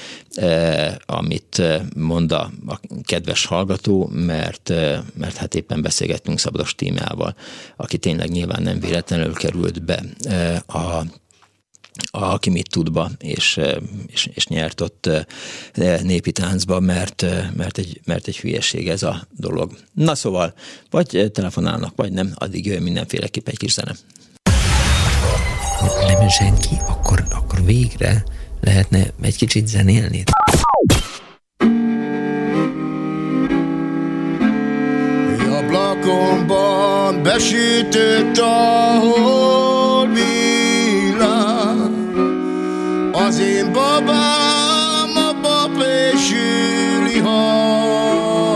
amit mond a, kedves hallgató, mert, mert hát éppen beszélgettünk Szabados témával, aki tényleg nyilván nem véletlenül került be a a mit tudba, és, és, és nyert ott népi táncba, mert, mert, egy, mert egy hülyeség ez a dolog. Na szóval, vagy telefonálnak, vagy nem, addig jöjjön mindenféleképp egy kis zene. Nem senki, akkor, akkor végre lehetne egy kicsit zenélni. Ablakomban besütött a holmi az én babám a baplésüli haját,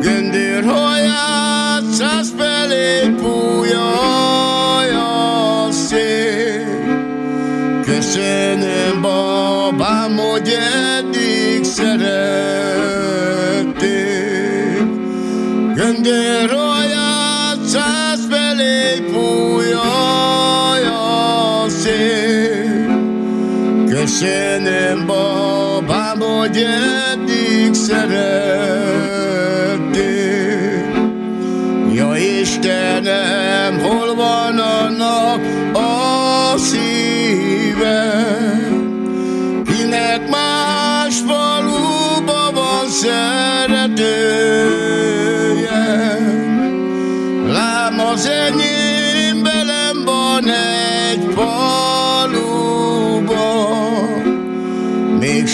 göndör haját száz felé pújja a szél. Köszönöm babám, hogy eddig szerették. Göndér raját száz felé fújja Köszönöm babám, hogy eddig szerették. Ja Istenem, hol van annak a szíve, kinek más faluba van szeretője.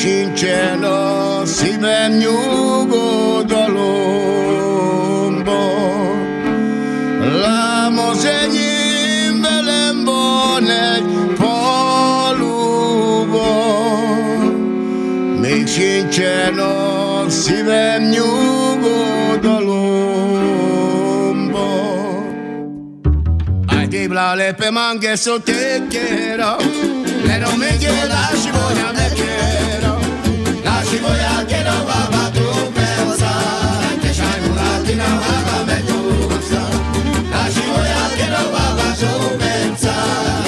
Sincsen a szívem nyugodalomba. Lám az enyém velem van egy faluba, még sincsen a szívem nyugodalomba. Ai dibla lepe mangue so te quiero, pero me queda si voy a me quiero, Time.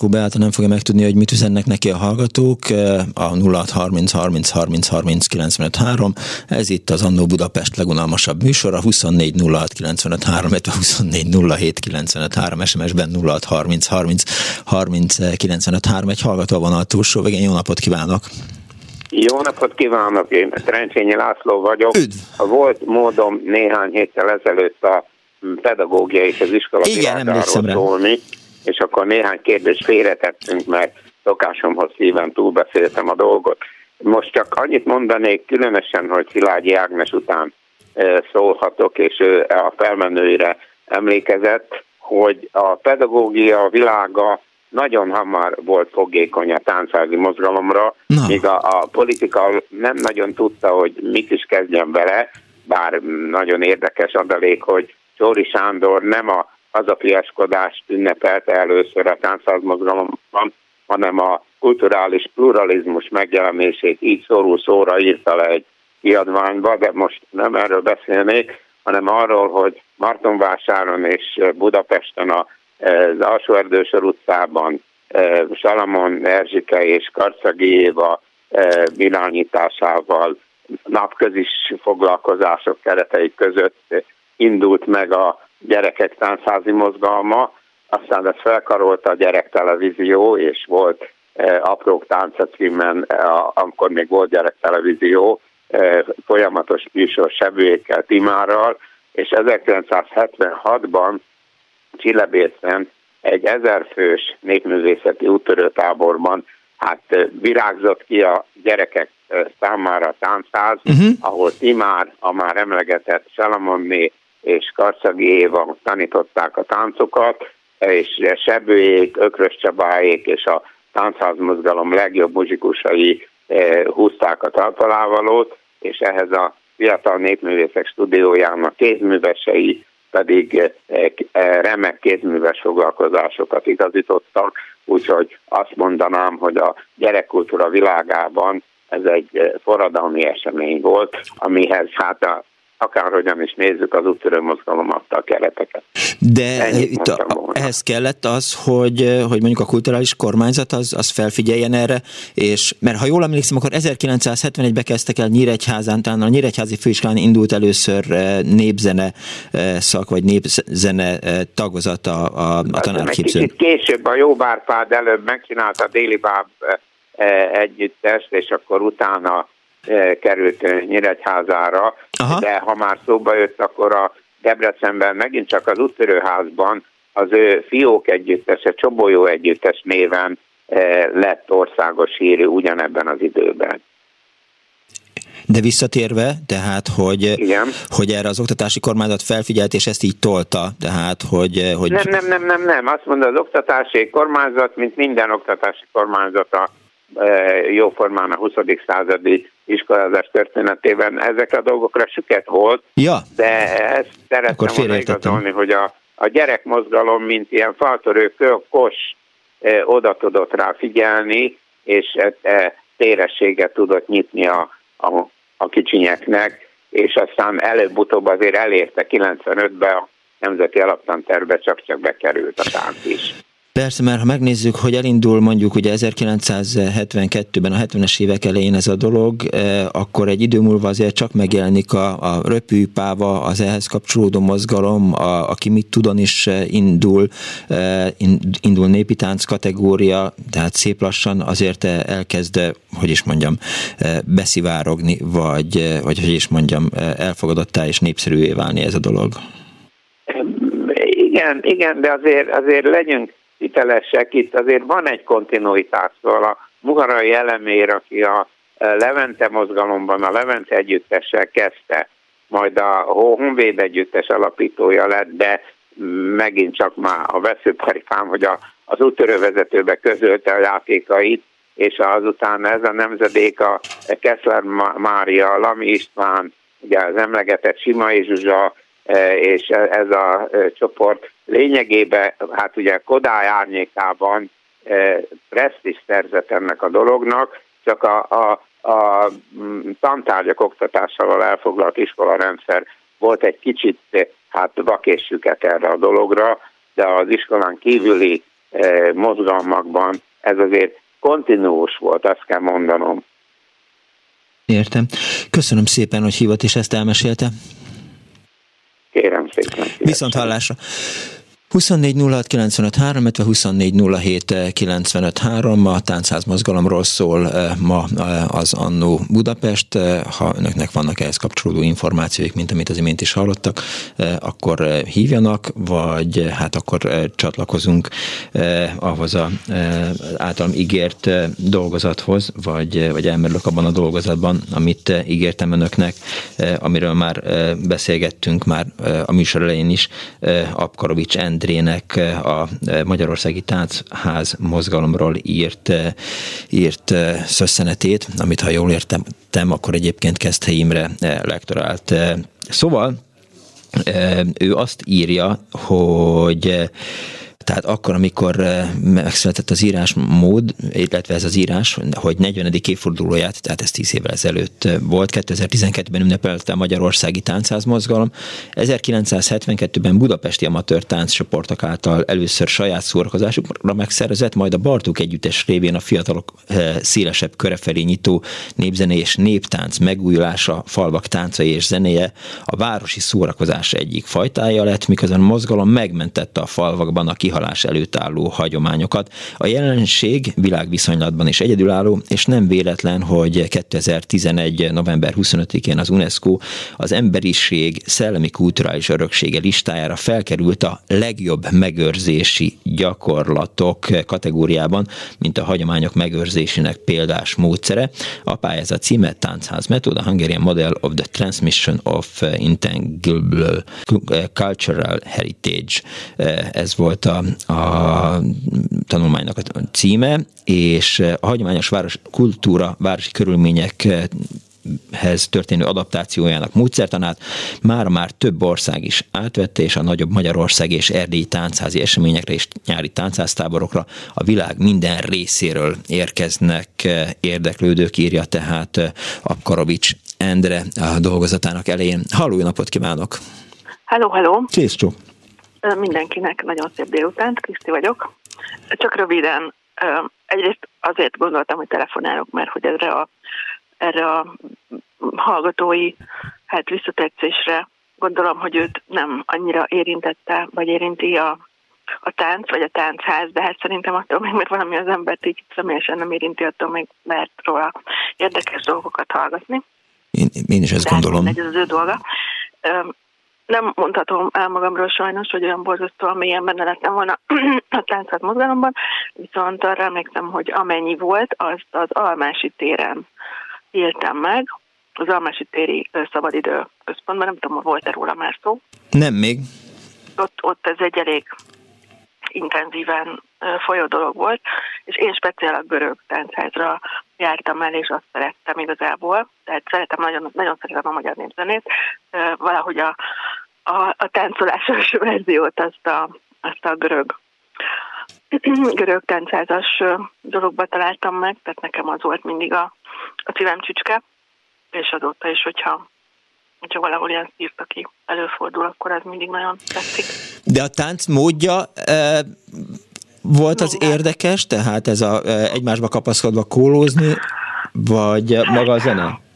Markó Beáta nem fogja megtudni, hogy mit üzennek neki a hallgatók. Eh, A 0630 30 30 30 95 3. Ez itt az Annó Budapest legunalmasabb műsora. 24 06 95 3, 24 07 95 3, SMS-ben 06 30 30 30 95 3. Egy hallgató van a túlsó végén. Jó napot kívánok! Jó napot kívánok, én Trencsényi László vagyok. Üdv. Volt módom néhány héttel ezelőtt a pedagógia és az iskola Igen, szólni, és akkor néhány kérdést félretettünk, mert szokásomhoz szíven túlbeszéltem a dolgot. Most csak annyit mondanék, különösen, hogy Szilágyi Ágnes után szólhatok, és ő a felmenőire emlékezett, hogy a pedagógia világa nagyon hamar volt fogékony a táncházi mozgalomra, Na. míg a, a politika nem nagyon tudta, hogy mit is kezdjen vele, bár nagyon érdekes adalék, hogy Csóri Sándor nem a hazafiaskodást ünnepelte először a táncház mozgalomban, hanem a kulturális pluralizmus megjelenését így szóró szóra írta le egy kiadványba, de most nem erről beszélnék, hanem arról, hogy Martonvásáron és Budapesten a az Alsóerdősor utcában eh, Salamon Erzsike és Karcagi Éva eh, irányításával napközis foglalkozások keretei között indult meg a gyerekek táncházi mozgalma, aztán ezt felkarolta a gyerektelevízió, és volt eh, Aprók tánca címen, eh, amikor még volt gyerektelevízió, eh, folyamatos műsor Sebőékkel, Timárral, és 1976-ban Csillebércen egy ezerfős népművészeti úttörőtáborban hát virágzott ki a gyerekek számára táncház, uh-huh. ahol Timár, a már emlegetett Salamonné és Karszagi Éva tanították a táncokat, és Sebőjék, Ökrös Csabáék és a táncházmozgalom legjobb muzsikusai húzták a talpalávalót, és ehhez a fiatal népművészek stúdiójának kézművesei pedig remek kézműves foglalkozásokat igazítottak, úgyhogy azt mondanám, hogy a gyerekkultúra világában ez egy forradalmi esemény volt, amihez hát a akárhogyan is nézzük, az úttörő mozgalom adta a kereteket. De itt a, ehhez kellett az, hogy, hogy mondjuk a kulturális kormányzat az, az felfigyeljen erre, és mert ha jól emlékszem, akkor 1971-ben kezdtek el Nyíregyházán, talán a Nyíregyházi főiskolán indult először eh, népzene eh, szak, vagy népzene eh, tagozat a, a, a tanárképző. Kicsit később a Jó Bárpád előbb megcsinálta a Déli Báb együttest, és akkor utána került Nyíregyházára, Aha. de ha már szóba jött, akkor a Debrecenben megint csak az úttörőházban az ő fiók együttese, Csobolyó együttes néven lett országos hírű ugyanebben az időben. De visszatérve, tehát, hogy, Igen. hogy erre az oktatási kormányzat felfigyelt, és ezt így tolta, tehát, hogy... hogy... Nem, nem, nem, nem, nem. Azt mondja, az oktatási kormányzat, mint minden oktatási kormányzat a jóformán a 20. századi iskolázás történetében ezek a dolgokra süket volt, ja. de ezt szeretném volna igazolni, hogy a, a gyerekmozgalom, mint ilyen faltörő kos oda tudott rá figyelni, és e, e, térességet tudott nyitni a, a, a kicsinyeknek, és aztán előbb-utóbb azért elérte 95-ben a Nemzeti Alaptanterbe csak-csak bekerült a tánc is. Persze, mert ha megnézzük, hogy elindul mondjuk ugye 1972-ben, a 70-es évek elején ez a dolog, eh, akkor egy idő múlva azért csak megjelenik a, a röpűpáva, az ehhez kapcsolódó mozgalom, a, aki mit tudon is eh, indul, eh, indul népi tánc kategória, tehát szép lassan azért elkezd, hogy is mondjam, beszivárogni, vagy, vagy hogy is mondjam, elfogadottá és népszerűvé válni ez a dolog. Igen, igen, de azért, azért legyünk hitelesek, itt azért van egy kontinuitás, szóval a Muharai elemér, aki a Levente mozgalomban a Levente együttessel kezdte, majd a Honvéd együttes alapítója lett, de megint csak már a veszőparifám, hogy a, az úttörővezetőbe közölte a játékait, és azután ez a nemzedék, a Kessler Mária, Lami István, ugye az emlegetett Simai Zsuzsa, E, és ez a e, csoport lényegében, hát ugye Kodály árnyékában e, presztis szerzett ennek a dolognak, csak a, a, a tantárgyak oktatásával elfoglalt iskolarendszer volt egy kicsit hát vakészsüket erre a dologra, de az iskolán kívüli mozgalmakban ez azért kontinuós volt, azt kell mondanom. Értem. Köszönöm szépen, hogy hívott és ezt elmesélte. Kérem szépen. Viszont hallásra. 24 illetve 24 a táncház mozgalomról szól eh, ma eh, az Annó Budapest. Eh, ha önöknek vannak ehhez kapcsolódó információik, mint amit az imént is hallottak, akkor hívjanak, vagy hát akkor csatlakozunk ahhoz az általam ígért dolgozathoz, vagy, vagy elmerülök abban a dolgozatban, amit ígértem önöknek, amiről már beszélgettünk már a műsor elején is, Apkarovics End Endrének eh, a eh, Magyarországi Táncház mozgalomról írt, eh, írt szösszenetét, amit ha jól értem, akkor egyébként Keszthely Imre lektorált. Szóval ő azt írja, hogy tehát akkor, amikor eh, megszületett az írásmód, illetve ez az írás, hogy 40. évfordulóját, tehát ez 10 évvel ezelőtt eh, volt, 2012-ben ünnepelte a Magyarországi Táncház mozgalom, 1972-ben budapesti amatőr tánccsoportok által először saját szórakozásukra megszervezett, majd a Bartók együttes révén a fiatalok eh, szélesebb köre felé nyitó népzené és néptánc megújulása, falvak táncai és zenéje a városi szórakozás egyik fajtája lett, miközben a mozgalom megmentette a falvakban a kihagyott meghalás előtt álló hagyományokat. A jelenség világviszonylatban is egyedülálló, és nem véletlen, hogy 2011. november 25-én az UNESCO az emberiség szellemi kulturális öröksége listájára felkerült a legjobb megőrzési gyakorlatok kategóriában, mint a hagyományok megőrzésének példás módszere. A pályázat címe Táncház Method, a Hungarian Model of the Transmission of Intangible Cultural Heritage. Ez volt a, a tanulmánynak a címe, és a hagyományos város kultúra, városi körülmények hez történő adaptációjának módszertanát már már több ország is átvette, és a nagyobb Magyarország és erdélyi táncházi eseményekre és nyári tánchásztáborokra a világ minden részéről érkeznek érdeklődők, írja tehát Apkarovics Endre a dolgozatának elején. Halló, napot kívánok! Halló, halló! Kész csó! Mindenkinek nagyon szép délutánt, Kriszti vagyok. Csak röviden, egyrészt azért gondoltam, hogy telefonálok, mert hogy erre a erre a hallgatói hát visszatetszésre gondolom, hogy őt nem annyira érintette, vagy érinti a, a tánc, vagy a táncház, de hát szerintem attól még, mert valami az embert így személyesen nem érinti, attól még lehet róla érdekes dolgokat hallgatni. Én, én is ezt de hát gondolom. Ez az ő dolga. Nem mondhatom el magamról sajnos, hogy olyan borzasztóan mélyen benne lettem volna *clears throat* a táncát mozgalomban, viszont arra emlékszem, hogy amennyi volt, azt az Almási téren éltem meg, az Almási téri szabadidő központban, nem tudom, volt-e róla már szó. Nem még. Ott, ott ez egy elég intenzíven folyó dolog volt, és én speciál a görög táncházra jártam el, és azt szerettem igazából, tehát szeretem, nagyon, nagyon szeretem a magyar népzenét, valahogy a, a, a táncolásos *laughs* verziót, azt a, azt a görög *clears throat* görög táncázas dologba találtam meg, tehát nekem az volt mindig a, a szívem csücske, és azóta is, hogyha, hogyha valahol ilyen szírt, aki előfordul, akkor ez mindig nagyon tetszik. De a tánc módja e, volt az Minden. érdekes, tehát ez a e, egymásba kapaszkodva kólózni, vagy maga a zene?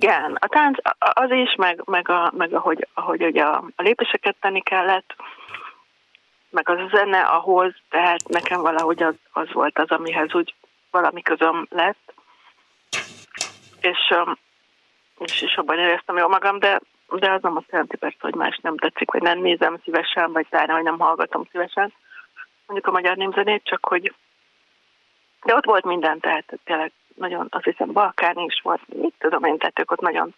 Igen, a tánc az is, meg, meg, a, meg ahogy, ahogy ugye a, a lépéseket tenni kellett, meg az a zene ahhoz, tehát nekem valahogy az, az volt az, amihez úgy valami közöm lett, és, és, és abban éreztem jól magam, de, de az nem azt jelenti persze, hogy más nem tetszik, vagy nem nézem szívesen, vagy talán, hogy nem hallgatom szívesen, mondjuk a magyar népzenét, csak hogy de ott volt minden, tehát tényleg nagyon, azt hiszem Balkán is volt, mit tudom én, tehát ők ott nagyon,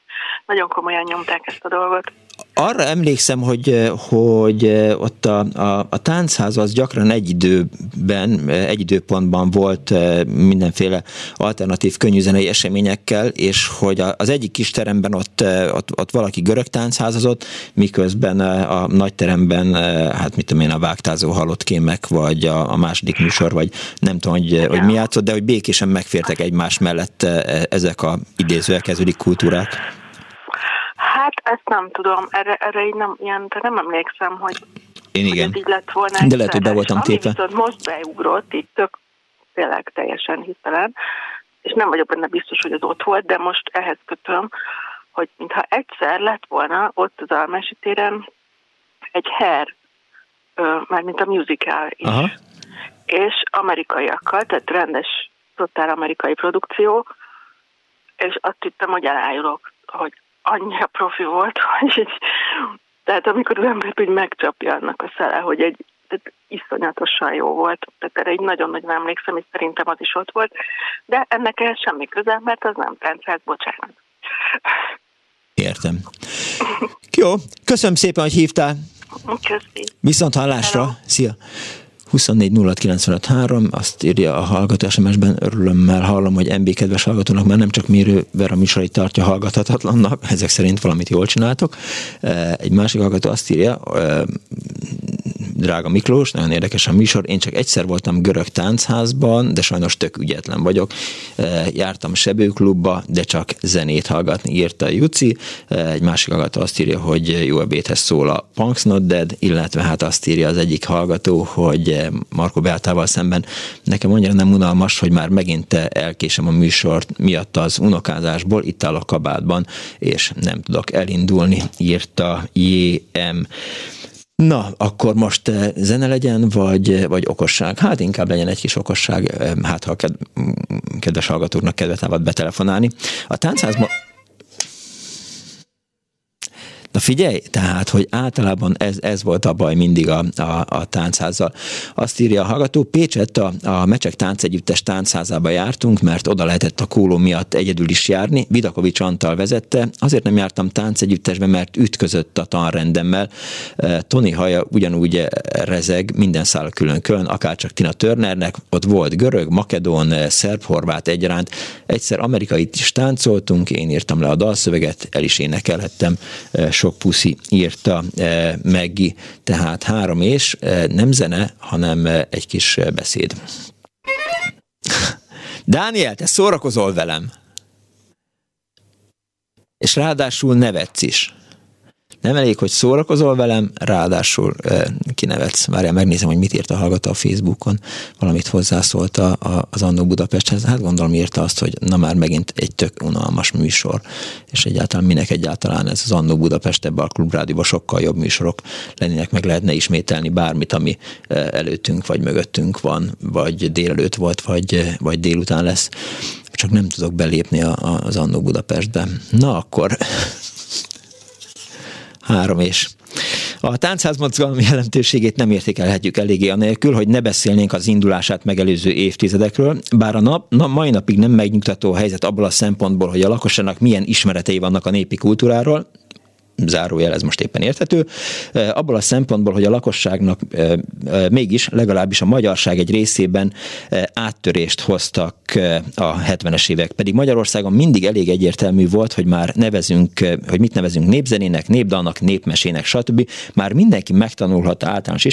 nagyon komolyan nyomták ezt a dolgot arra emlékszem, hogy, hogy ott a, a, a táncház az gyakran egy időben, egy időpontban volt mindenféle alternatív könnyűzenei eseményekkel, és hogy az egyik kis teremben ott, ott, ott valaki görög táncházazott, miközben a nagy teremben, hát mit tudom én, a vágtázó halott kémek, vagy a, a második műsor, vagy nem tudom, hogy, hogy mi játszott, de hogy békésen megfértek egymás mellett ezek a idézőek kezdődik kultúrák. Hát ezt nem tudom, erre, erre így nem, ilyen, de nem emlékszem, hogy, Én igen. hogy ez így lett volna. De lehet, hogy be voltam. Viszont most beugrott, így tök tényleg teljesen hitelen, és nem vagyok benne biztos, hogy az ott volt, de most ehhez kötöm, hogy mintha egyszer lett volna ott az Almási téren egy her, mint a musical is. Aha. És amerikaiakkal, tehát rendes, totál amerikai produkció, és azt hittem, hogy elájulok, hogy annyira profi volt, *laughs* hogy így, tehát amikor az embert úgy megcsapja annak a szele, hogy egy tehát iszonyatosan jó volt. Tehát erre így nagyon-nagyon emlékszem, és szerintem az is ott volt. De ennek ehhez semmi köze, mert az nem táncát, bocsánat. Értem. Jó, köszönöm szépen, hogy hívtál. Köszi. Viszont hallásra. Hello. Szia. 24 azt írja a hallgató SMS-ben, örülömmel hallom, hogy MB kedves hallgatónak már nem csak Mérő Vera műsorait tartja hallgathatatlannak, *laughs* ezek szerint valamit jól csináltok. Egy másik hallgató azt írja, drága Miklós, nagyon érdekes a műsor. Én csak egyszer voltam görög táncházban, de sajnos tök ügyetlen vagyok. E, jártam sebőklubba, de csak zenét hallgatni, írta Juci. E, egy másik hallgató azt írja, hogy jó ebédhez szól a Punks Not Dead, illetve hát azt írja az egyik hallgató, hogy Marko Beátával szemben nekem annyira nem unalmas, hogy már megint elkésem a műsort miatt az unokázásból, itt áll a kabátban, és nem tudok elindulni, írta J.M. Na, akkor most eh, zene legyen, vagy, vagy okosság? Hát inkább legyen egy kis okosság, eh, hát ha ked, kedves hallgatóknak kedvet támad betelefonálni. A táncházban figyelj, tehát, hogy általában ez, ez volt a baj mindig a, a, a táncházzal. Azt írja a hallgató, Pécset a, a Mecsek táncegyüttes táncházába jártunk, mert oda lehetett a kóló miatt egyedül is járni. Vidakovics Antal vezette. Azért nem jártam táncegyüttesbe, mert ütközött a tanrendemmel. E, Tony haja ugyanúgy rezeg, minden szál külön-külön, akárcsak Tina Turnernek. Ott volt görög, makedón, szerb, horvát egyaránt. Egyszer amerikai is táncoltunk, én írtam le a dalszöveget, el is énekelhettem e, sok puszi írta eh, Meggi, tehát három és eh, nem zene, hanem eh, egy kis beszéd. *laughs* Dániel, te szórakozol velem. És ráadásul nevetsz is. Nem elég, hogy szórakozol velem, ráadásul kinevetsz. Várjál, megnézem, hogy mit írt a hallgató a Facebookon. Valamit hozzászólt az Annó Budapesthez. Hát gondolom írta azt, hogy na már megint egy tök unalmas műsor. És egyáltalán minek egyáltalán ez az Annó Budapest ebben a klubrádióban sokkal jobb műsorok lennének, meg lehetne ismételni bármit, ami előttünk vagy mögöttünk van, vagy délelőtt volt, vagy, vagy délután lesz csak nem tudok belépni az Annó Budapestbe. Na akkor Három és. A táncházmozgalom jelentőségét nem értékelhetjük eléggé anélkül, hogy ne beszélnénk az indulását megelőző évtizedekről, bár a nap, na, mai napig nem megnyugtató a helyzet abból a szempontból, hogy a lakosságnak milyen ismeretei vannak a népi kultúráról, zárójel, ez most éppen érthető, abból a szempontból, hogy a lakosságnak mégis legalábbis a magyarság egy részében áttörést hoztak a 70-es évek. Pedig Magyarországon mindig elég egyértelmű volt, hogy már nevezünk, hogy mit nevezünk népzenének, népdalnak, népmesének, stb. Már mindenki megtanulhatta általános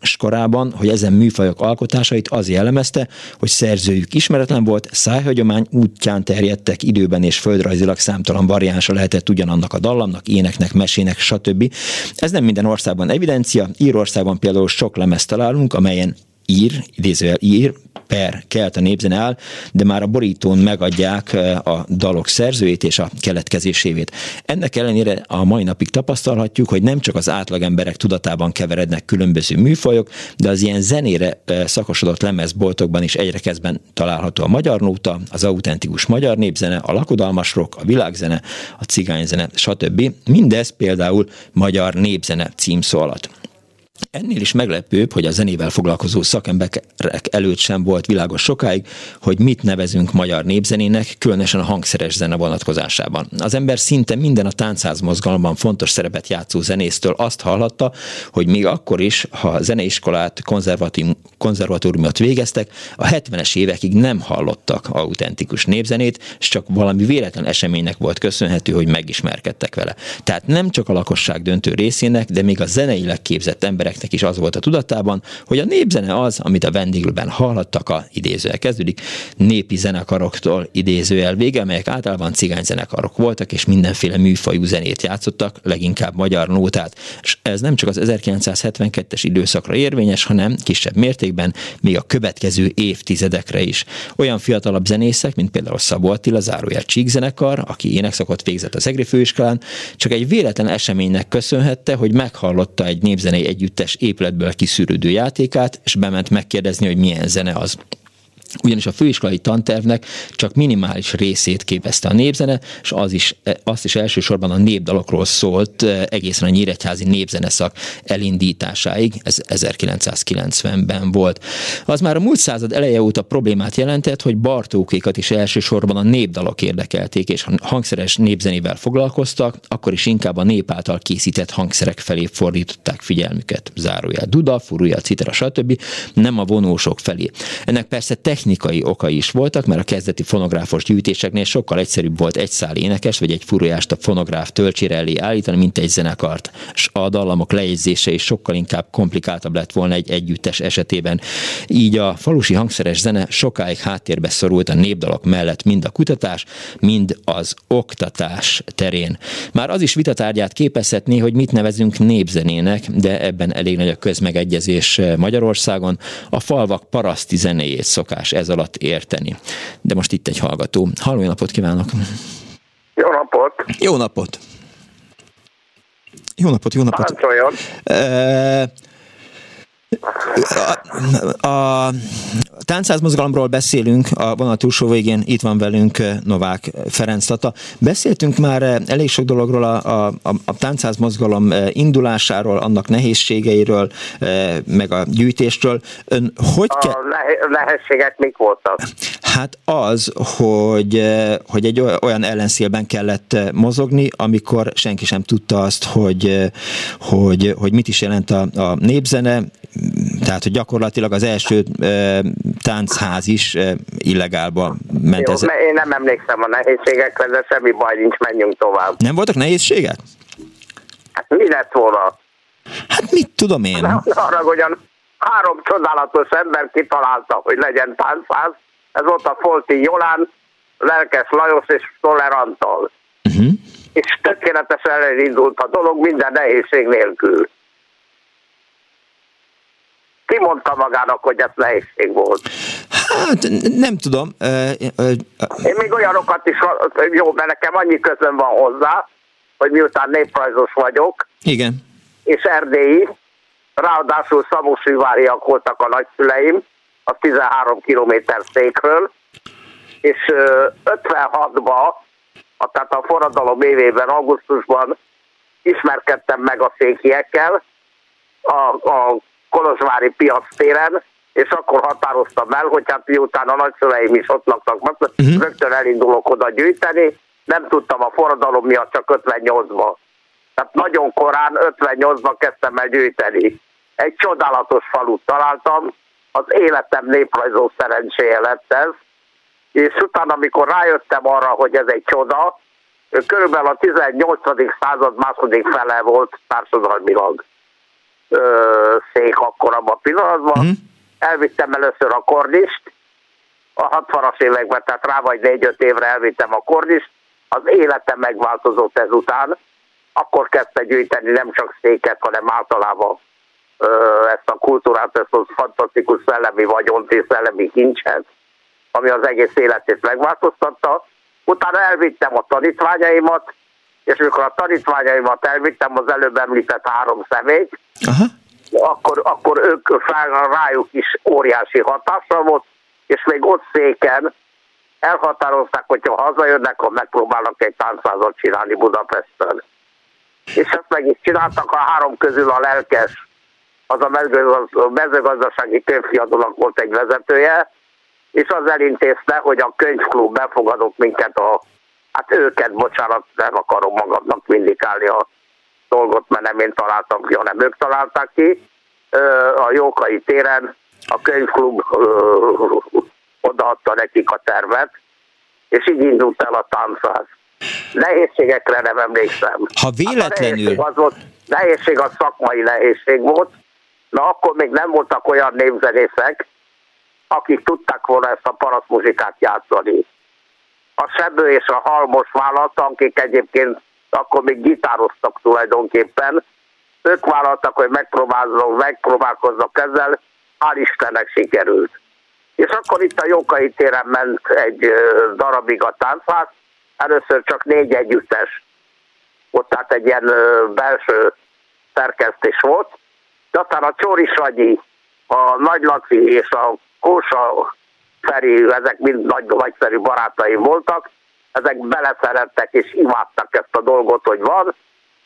iskolában, hogy ezen műfajok alkotásait az jellemezte, hogy szerzőjük ismeretlen volt, szájhagyomány útján terjedtek időben és földrajzilag számtalan variánsa lehetett ugyanannak a dallamnak, éneknek, filmnek, mesének, stb. Ez nem minden országban evidencia. Írországban például sok lemezt találunk, amelyen ír, idézőjel ír, per kelt a népzene áll, de már a borítón megadják a dalok szerzőjét és a keletkezésévét. Ennek ellenére a mai napig tapasztalhatjuk, hogy nem csak az átlagemberek tudatában keverednek különböző műfajok, de az ilyen zenére szakosodott lemezboltokban is egyre kezdben található a magyar nóta, az autentikus magyar népzene, a lakodalmasrok, a világzene, a cigányzene, stb. Mindez például magyar népzene címszó alatt. Ennél is meglepőbb, hogy a zenével foglalkozó szakemberek előtt sem volt világos sokáig, hogy mit nevezünk magyar népzenének, különösen a hangszeres zene vonatkozásában. Az ember szinte minden a táncház mozgalomban fontos szerepet játszó zenésztől azt hallatta, hogy még akkor is, ha zeneiskolát, konzervatóriumot végeztek, a 70-es évekig nem hallottak autentikus népzenét, és csak valami véletlen eseménynek volt köszönhető, hogy megismerkedtek vele. Tehát nem csak a lakosság döntő részének, de még a zeneileg képzett emberek embereknek is az volt a tudatában, hogy a népzene az, amit a vendéglőben hallhattak, a idézőel kezdődik, népi zenekaroktól idézőel vége, amelyek általában cigányzenekarok voltak, és mindenféle műfajú zenét játszottak, leginkább magyar nótát. És ez nem csak az 1972-es időszakra érvényes, hanem kisebb mértékben még a következő évtizedekre is. Olyan fiatalabb zenészek, mint például Szabó Attila, zárójel zenekar, aki énekszakot végzett az EGRI főiskolán, csak egy véletlen eseménynek köszönhette, hogy meghallotta egy népzenei együttes épületből kiszűrődő játékát, és bement megkérdezni, hogy milyen zene az ugyanis a főiskolai tantervnek csak minimális részét képezte a népzene, és az is, azt is elsősorban a népdalokról szólt eh, egészen a Nyíregyházi népzeneszak elindításáig, ez 1990-ben volt. Az már a múlt század eleje óta problémát jelentett, hogy Bartókékat is elsősorban a népdalok érdekelték, és hangszeres népzenével foglalkoztak, akkor is inkább a nép által készített hangszerek felé fordították figyelmüket. Zárójel Duda, Furúja, Citera, stb. nem a vonósok felé. Ennek persze technikai okai is voltak, mert a kezdeti fonográfos gyűjtéseknél sokkal egyszerűbb volt egy szál énekes vagy egy furujást a fonográf töltsére elé állítani, mint egy zenekart. És a dallamok lejegyzése is sokkal inkább komplikáltabb lett volna egy együttes esetében. Így a falusi hangszeres zene sokáig háttérbe szorult a népdalok mellett mind a kutatás, mind az oktatás terén. Már az is vitatárgyát képezhetné, hogy mit nevezünk népzenének, de ebben elég nagy a közmegegyezés Magyarországon. A falvak paraszti zenéjét szokás szokás ez alatt érteni. De most itt egy hallgató. Halló, napot kívánok! Jó napot! Jó napot! Jó napot, jó napot. Parancsoljon. A, a táncház beszélünk, a vonat túlsó végén itt van velünk Novák Ferenc Tata. Beszéltünk már elég sok dologról a, a, a mozgalom indulásáról, annak nehézségeiről, meg a gyűjtésről. Ön hogy a ke- nehézségek mik voltak? Hát az, hogy, hogy egy olyan ellenszélben kellett mozogni, amikor senki sem tudta azt, hogy, hogy, hogy mit is jelent a, a népzene, tehát, hogy gyakorlatilag az első e, táncház is e, illegálba ment. Jó, ez... Én nem emlékszem a nehézségekre, de semmi baj nincs, menjünk tovább. Nem voltak nehézségek? Hát mi lett volna? Hát mit tudom én? Ne, arra, hogyan három csodálatos ember kitalálta, hogy legyen táncház. Ez volt a Folti Jolán, Lelkes Lajos és Stoller Antal. Uh-huh. És tökéletesen elindult a dolog minden nehézség nélkül. Ki mondta magának, hogy ez nehézség volt? Hát nem tudom. Én még olyanokat is, jó, mert nekem annyi közön van hozzá, hogy miután néprajzos vagyok, Igen. és erdélyi, ráadásul szamosűváriak voltak a nagyszüleim, a 13 kilométer székről, és 56-ban, tehát a forradalom évében, augusztusban ismerkedtem meg a székiekkel, a, a Kolozsvári piac téren, és akkor határoztam el, hogy hát miután a nagyszüleim is ott laktak, uh-huh. rögtön elindulok oda gyűjteni, nem tudtam a forradalom miatt csak 58-ba. Tehát nagyon korán, 58-ban kezdtem el gyűjteni. Egy csodálatos falut találtam, az életem néprajzó szerencséje lett ez, és utána, amikor rájöttem arra, hogy ez egy csoda, körülbelül a 18. század második fele volt társadalmilag ö, szék akkor abban a pillanatban. Uh-huh. Elvittem először a kordist, a 60-as években, tehát rá vagy 4-5 évre elvittem a kordist, az életem megváltozott ezután, akkor kezdte gyűjteni nem csak széket, hanem általában ö, ezt a kultúrát, ezt a fantasztikus szellemi vagyont és szellemi kincset, ami az egész életét megváltoztatta. Utána elvittem a tanítványaimat, és amikor a tanítványaimat elvittem, az előbb említett három személy, Aha. Akkor, akkor ők rájuk is óriási hatással volt, és még ott széken elhatározták, hogyha hazajönnek, akkor megpróbálnak egy táncázat csinálni Budapesten. És ezt meg is csináltak, a három közül a lelkes, az a mezőgazdasági könyvfiadónak volt egy vezetője, és az elintézte, hogy a könyvklub befogadott minket a, hát őket, bocsánat, nem akarom magamnak vindikálni a dolgot, mert nem én találtam ki, hanem ők találták ki. A Jókai téren a könyvklub odaadta nekik a tervet, és így indult el a táncház. Nehézségekre nem emlékszem. Ha véletlenül... Hát a nehézség az, volt, nehézség az szakmai nehézség volt, na akkor még nem voltak olyan népzenészek, akik tudták volna ezt a parasztmuzsikát játszani. A Sebő és a Halmos vállalta, akik egyébként akkor még gitároztak tulajdonképpen. Ők vállaltak, hogy megpróbálkoznak, megpróbálkoznak ezzel, hál' Istennek sikerült. És akkor itt a Jókai téren ment egy darabig a táncház, először csak négy együttes, ott tehát egy ilyen belső szerkesztés volt, de aztán a Csóri Sanyi, a Nagy Laci és a Kósa Feri, ezek mind nagy, nagyszerű barátaim voltak, ezek beleszerettek és imádtak ezt a dolgot, hogy van,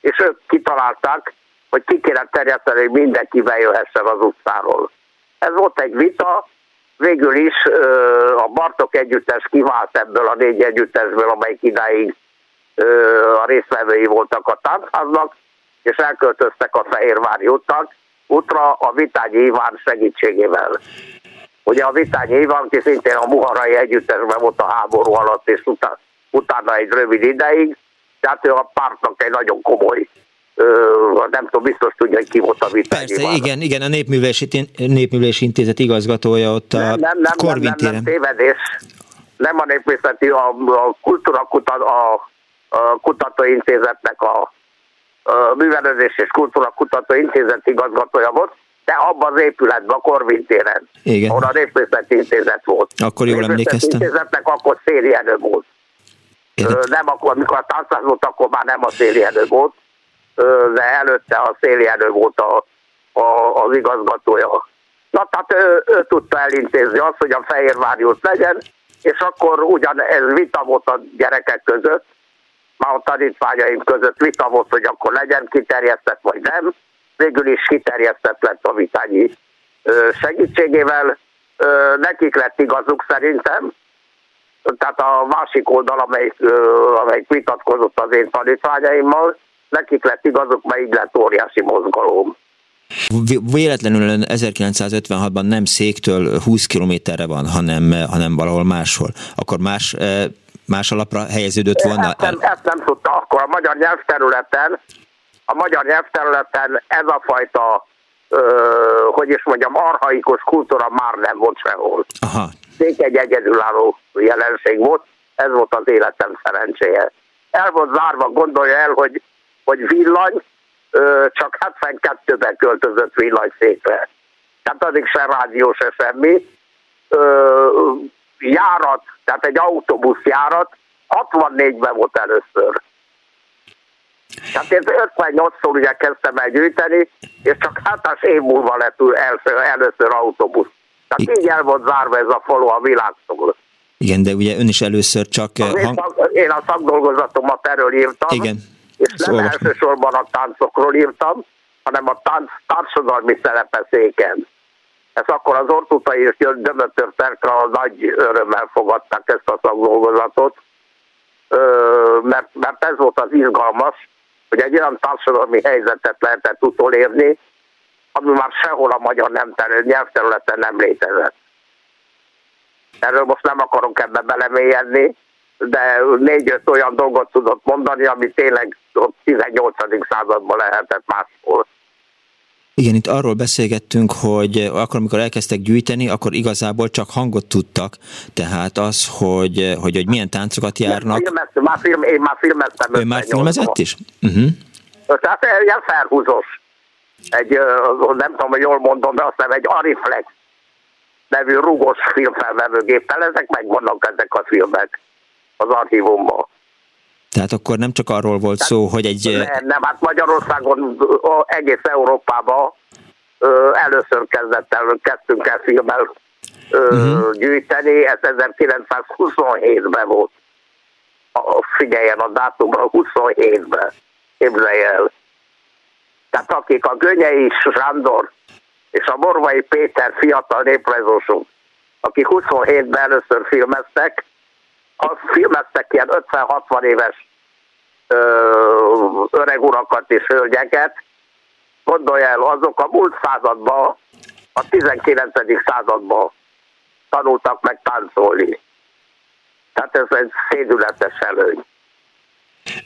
és ők kitalálták, hogy ki kéne terjeszteni, hogy mindenki bejöhessen az utcáról. Ez volt egy vita, végül is a Bartok együttes kivált ebből a négy együttesből, amelyik idáig a részvevői voltak a táncháznak, és elköltöztek a Fehérvári utak, útra a Vitányi Iván segítségével. Ugye a Vitányi Iván, ki szintén a Muharai együttesben volt a háború alatt, és utána utána egy rövid ideig, tehát ő a pártnak egy nagyon komoly nem tudom, biztos tudja, hogy ki volt a vitán. Persze, van. igen, igen, a Népművelési, Népművelési Intézet igazgatója ott a nem, nem, nem, nem, nem, nem, tévedés. Nem a Népművészeti, a, a Kultúra kutat, a, a Kutatóintézetnek a, a Művelődés és Kultúra Kutatóintézet igazgatója volt, de abban az épületben, a Korvin téren, Igen. ahol a Népművészeti Intézet volt. Akkor jól emlékeztem. Intézetnek akkor szérienő volt. Nem akkor, amikor a táncház volt, akkor már nem a széli elő volt, de előtte a Széljenő volt a, a, az igazgatója. Na, tehát ő, ő tudta elintézni azt, hogy a Fehérvári út legyen, és akkor ugyan ez vita volt a gyerekek között, már a tanítványaim között vita volt, hogy akkor legyen kiterjesztett vagy nem. Végül is kiterjesztett lett a vitányi segítségével. Nekik lett igazuk szerintem, tehát a másik oldal, amelyik, amelyik vitatkozott az én tanítványaimmal, nekik lett igazuk, mert így lett óriási mozgalom. Véletlenül 1956-ban nem széktől 20 kilométerre van, hanem, hanem valahol máshol. Akkor más, más alapra helyeződött volna? Ezt nem, ezt nem tudta. Akkor a magyar nyelvterületen, a magyar nyelvterületen ez a fajta, ö, hogy is mondjam, arhaikus kultúra már nem volt sehol. Aha. egy egyedülálló jelenség volt, ez volt az életem szerencséje. El volt zárva, gondolja el, hogy, hogy villany, csak 72-ben költözött villanyszékre. Tehát addig se rádió, se semmi. Járat, tehát egy autóbuszjárat 64-ben volt először. Tehát én 58-szor ugye kezdtem el gyűjteni, és csak hátás év múlva lett először, először autóbusz. Tehát így el volt zárva ez a falu a világszól. Igen, de ugye ön is először csak... Hang... Én a szakdolgozatomat erről írtam. Igen. És nem Olvasni. elsősorban a táncokról írtam, hanem a tánc társadalmi szerepe széken. Ez akkor az ortutai és Dömötör Terkra nagy örömmel fogadták ezt a szakdolgozatot, mert, mert ez volt az izgalmas, hogy egy olyan társadalmi helyzetet lehetett utolérni, ami már sehol a magyar nem nyelvterületen nem létezett. Erről most nem akarok ebbe belemélyedni, de négy-öt olyan dolgot tudott mondani, ami tényleg a 18. században lehetett máshol. Igen, itt arról beszélgettünk, hogy akkor, amikor elkezdtek gyűjteni, akkor igazából csak hangot tudtak, tehát az, hogy, hogy, hogy milyen táncokat járnak. Filmeztem, már film, én már filmeztem. Ő már filmezett is? Uh-huh. Tehát ilyen felhúzós. Egy, nem tudom, hogy jól mondom, de azt nem egy Ariflex nevű rugós filmfelvevőgéppel, ezek megvannak ezek a filmek az archívumban. Tehát akkor nem csak arról volt Tehát szó, hogy egy... Nem, nem, hát Magyarországon, egész Európában először kezdett el, kezdtünk el filmmel uh-huh. gyűjteni, ez 1927-ben volt. Figyeljen a dátumra, 27-ben, képzelj el. Tehát akik a Gönyei Sándor és a Morvai Péter fiatal néprajzosok, akik 27-ben először filmeztek, azt filmeztek ilyen 50-60 éves öreg urakat és hölgyeket, gondolj el, azok a múlt században, a 19. században tanultak meg táncolni. Tehát ez egy szédületes előny.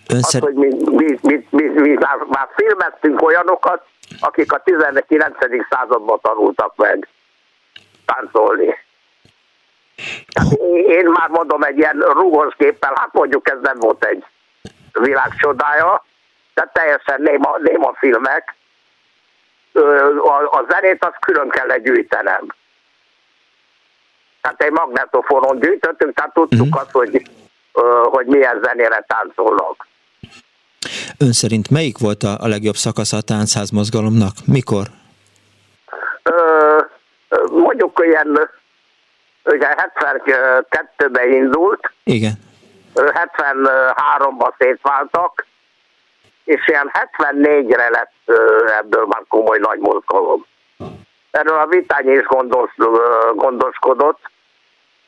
Önszer... Az, hogy mi, mi, mi, mi, mi már, már filmeztünk olyanokat, akik a 19. században tanultak meg táncolni. Én már mondom, egy ilyen rugós géppel, hát mondjuk ez nem volt egy világ csodája, de teljesen néma, néma filmek. A, a zenét azt külön kell gyűjtenem. Tehát egy magnetofonon gyűjtöttünk, tehát tudtuk uh-huh. azt, hogy, hogy milyen zenére táncolnak. Ön szerint melyik volt a, a legjobb szakasz a táncház mozgalomnak? Mikor? Ö, mondjuk ilyen ugye 72-ben indult. Igen. 73-ban szétváltak, és ilyen 74-re lett ebből már komoly nagy mozgalom. Erről a Vitányi is gondos, gondoskodott.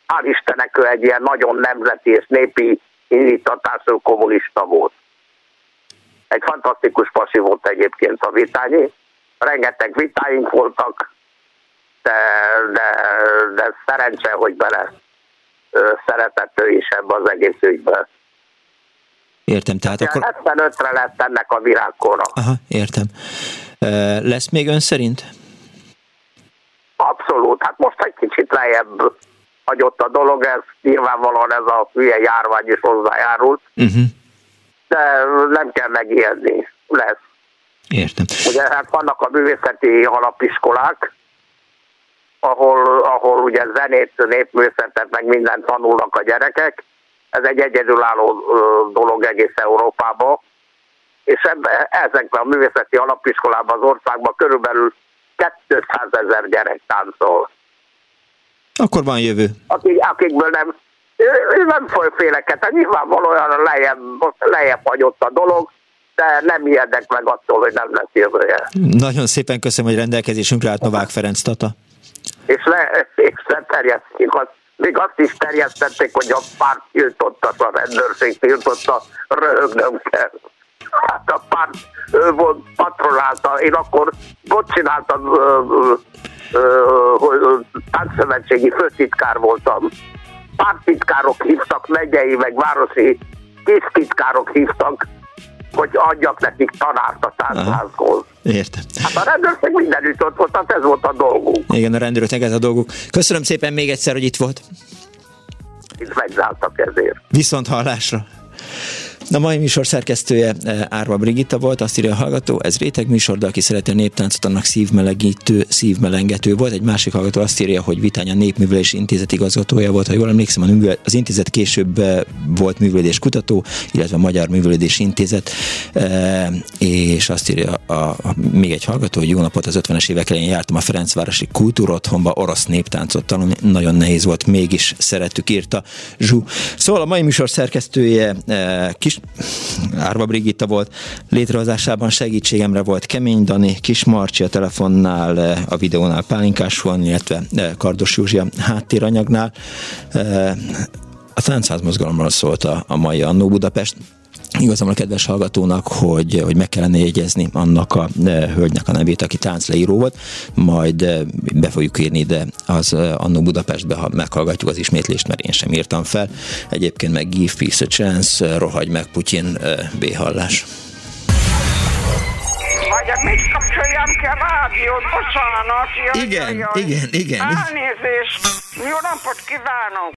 Hál' Istennek ő egy ilyen nagyon nemzeti és népi indítatású kommunista volt. Egy fantasztikus pasi volt egyébként a Vitányi. Rengeteg vitáink voltak, de, de, de szerencse, hogy bele szeretett ő is ebbe az egész ügybe. Értem, tehát akkor... 75-re lett ennek a virágkora. Aha, értem. Lesz még ön szerint? Abszolút, hát most egy kicsit lejjebb hagyott a dolog, ez nyilvánvalóan ez a hülye járvány is hozzájárult, uh-huh. de nem kell megijedni, lesz. Értem. Ugye hát vannak a művészeti alapiskolák, ahol, ahol ugye zenét, népművészetet, meg mindent tanulnak a gyerekek. Ez egy egyedülálló dolog egész Európában, és ebbe, ezekben a művészeti alapiskolában az országban körülbelül 200 ezer gyerek táncol. Akkor van jövő. Akik, akikből nem, ő, ő nem foly féleket, hát nyilvánvalóan lejjebb, lejjebb hagyott a dolog, de nem ijedek meg attól, hogy nem lesz jövője. Nagyon szépen köszönöm, hogy rendelkezésünkre állt Novák Ferenc Tata. És, le, és azt, még azt is terjesztették, hogy a párt tiltotta, a rendőrség tiltotta, röhögnöm kell. Hát a párt ő volt patronálta, én akkor ott csináltam, hogy táncszövetségi főtitkár voltam. Pártitkárok hívtak, megyei, meg városi késztitkárok hívtak, hogy adjak nekik tanárt a táncházhoz. Értem. Hát a rendőrség mindenütt ott volt, hát ez volt a dolgunk. Igen, a rendőröknek ez a dolguk. Köszönöm szépen még egyszer, hogy itt volt. Itt megzáltak ezért. Viszont hallásra. A mai műsor szerkesztője eh, Árva Brigitta volt, azt írja a hallgató, ez réteg műsor, de aki szereti a néptáncot, annak szívmelegítő, szívmelengető volt. Egy másik hallgató azt írja, hogy Vitánya Népművelési Intézet igazgatója volt, ha jól emlékszem, a az intézet később eh, volt művelés kutató, illetve a Magyar Művelődési Intézet, eh, és azt írja a, a, még egy hallgató, hogy jó napot, az 50-es évek elején jártam a Ferencvárosi Kultúrotthonba, orosz néptáncot tanulni, nagyon nehéz volt, mégis szerettük, írta Zsú. Szóval a mai műsor szerkesztője kis Árva Brigitta volt, létrehozásában segítségemre volt Kemény Dani, Kis Marcsi a telefonnál, a videónál Pálinkás van, illetve eh, Kardos Józsi a háttéranyagnál. A táncház mozgalomról szólt a, a mai Annó Budapest. Igazából a kedves hallgatónak, hogy, hogy meg kellene jegyezni annak a e, hölgynek a nevét, aki táncleíró volt, majd e, be fogjuk írni ide az e, Annó Budapestbe, ha meghallgatjuk az ismétlést, mert én sem írtam fel. Egyébként meg Give Peace a Chance, rohagy meg Putyin, B-hallás. Vagy mit kapcsoljam ki a rádiót? Bocsánat. Jaj, Igen, jaj. igen, igen. Elnézést. Jó napot kívánok.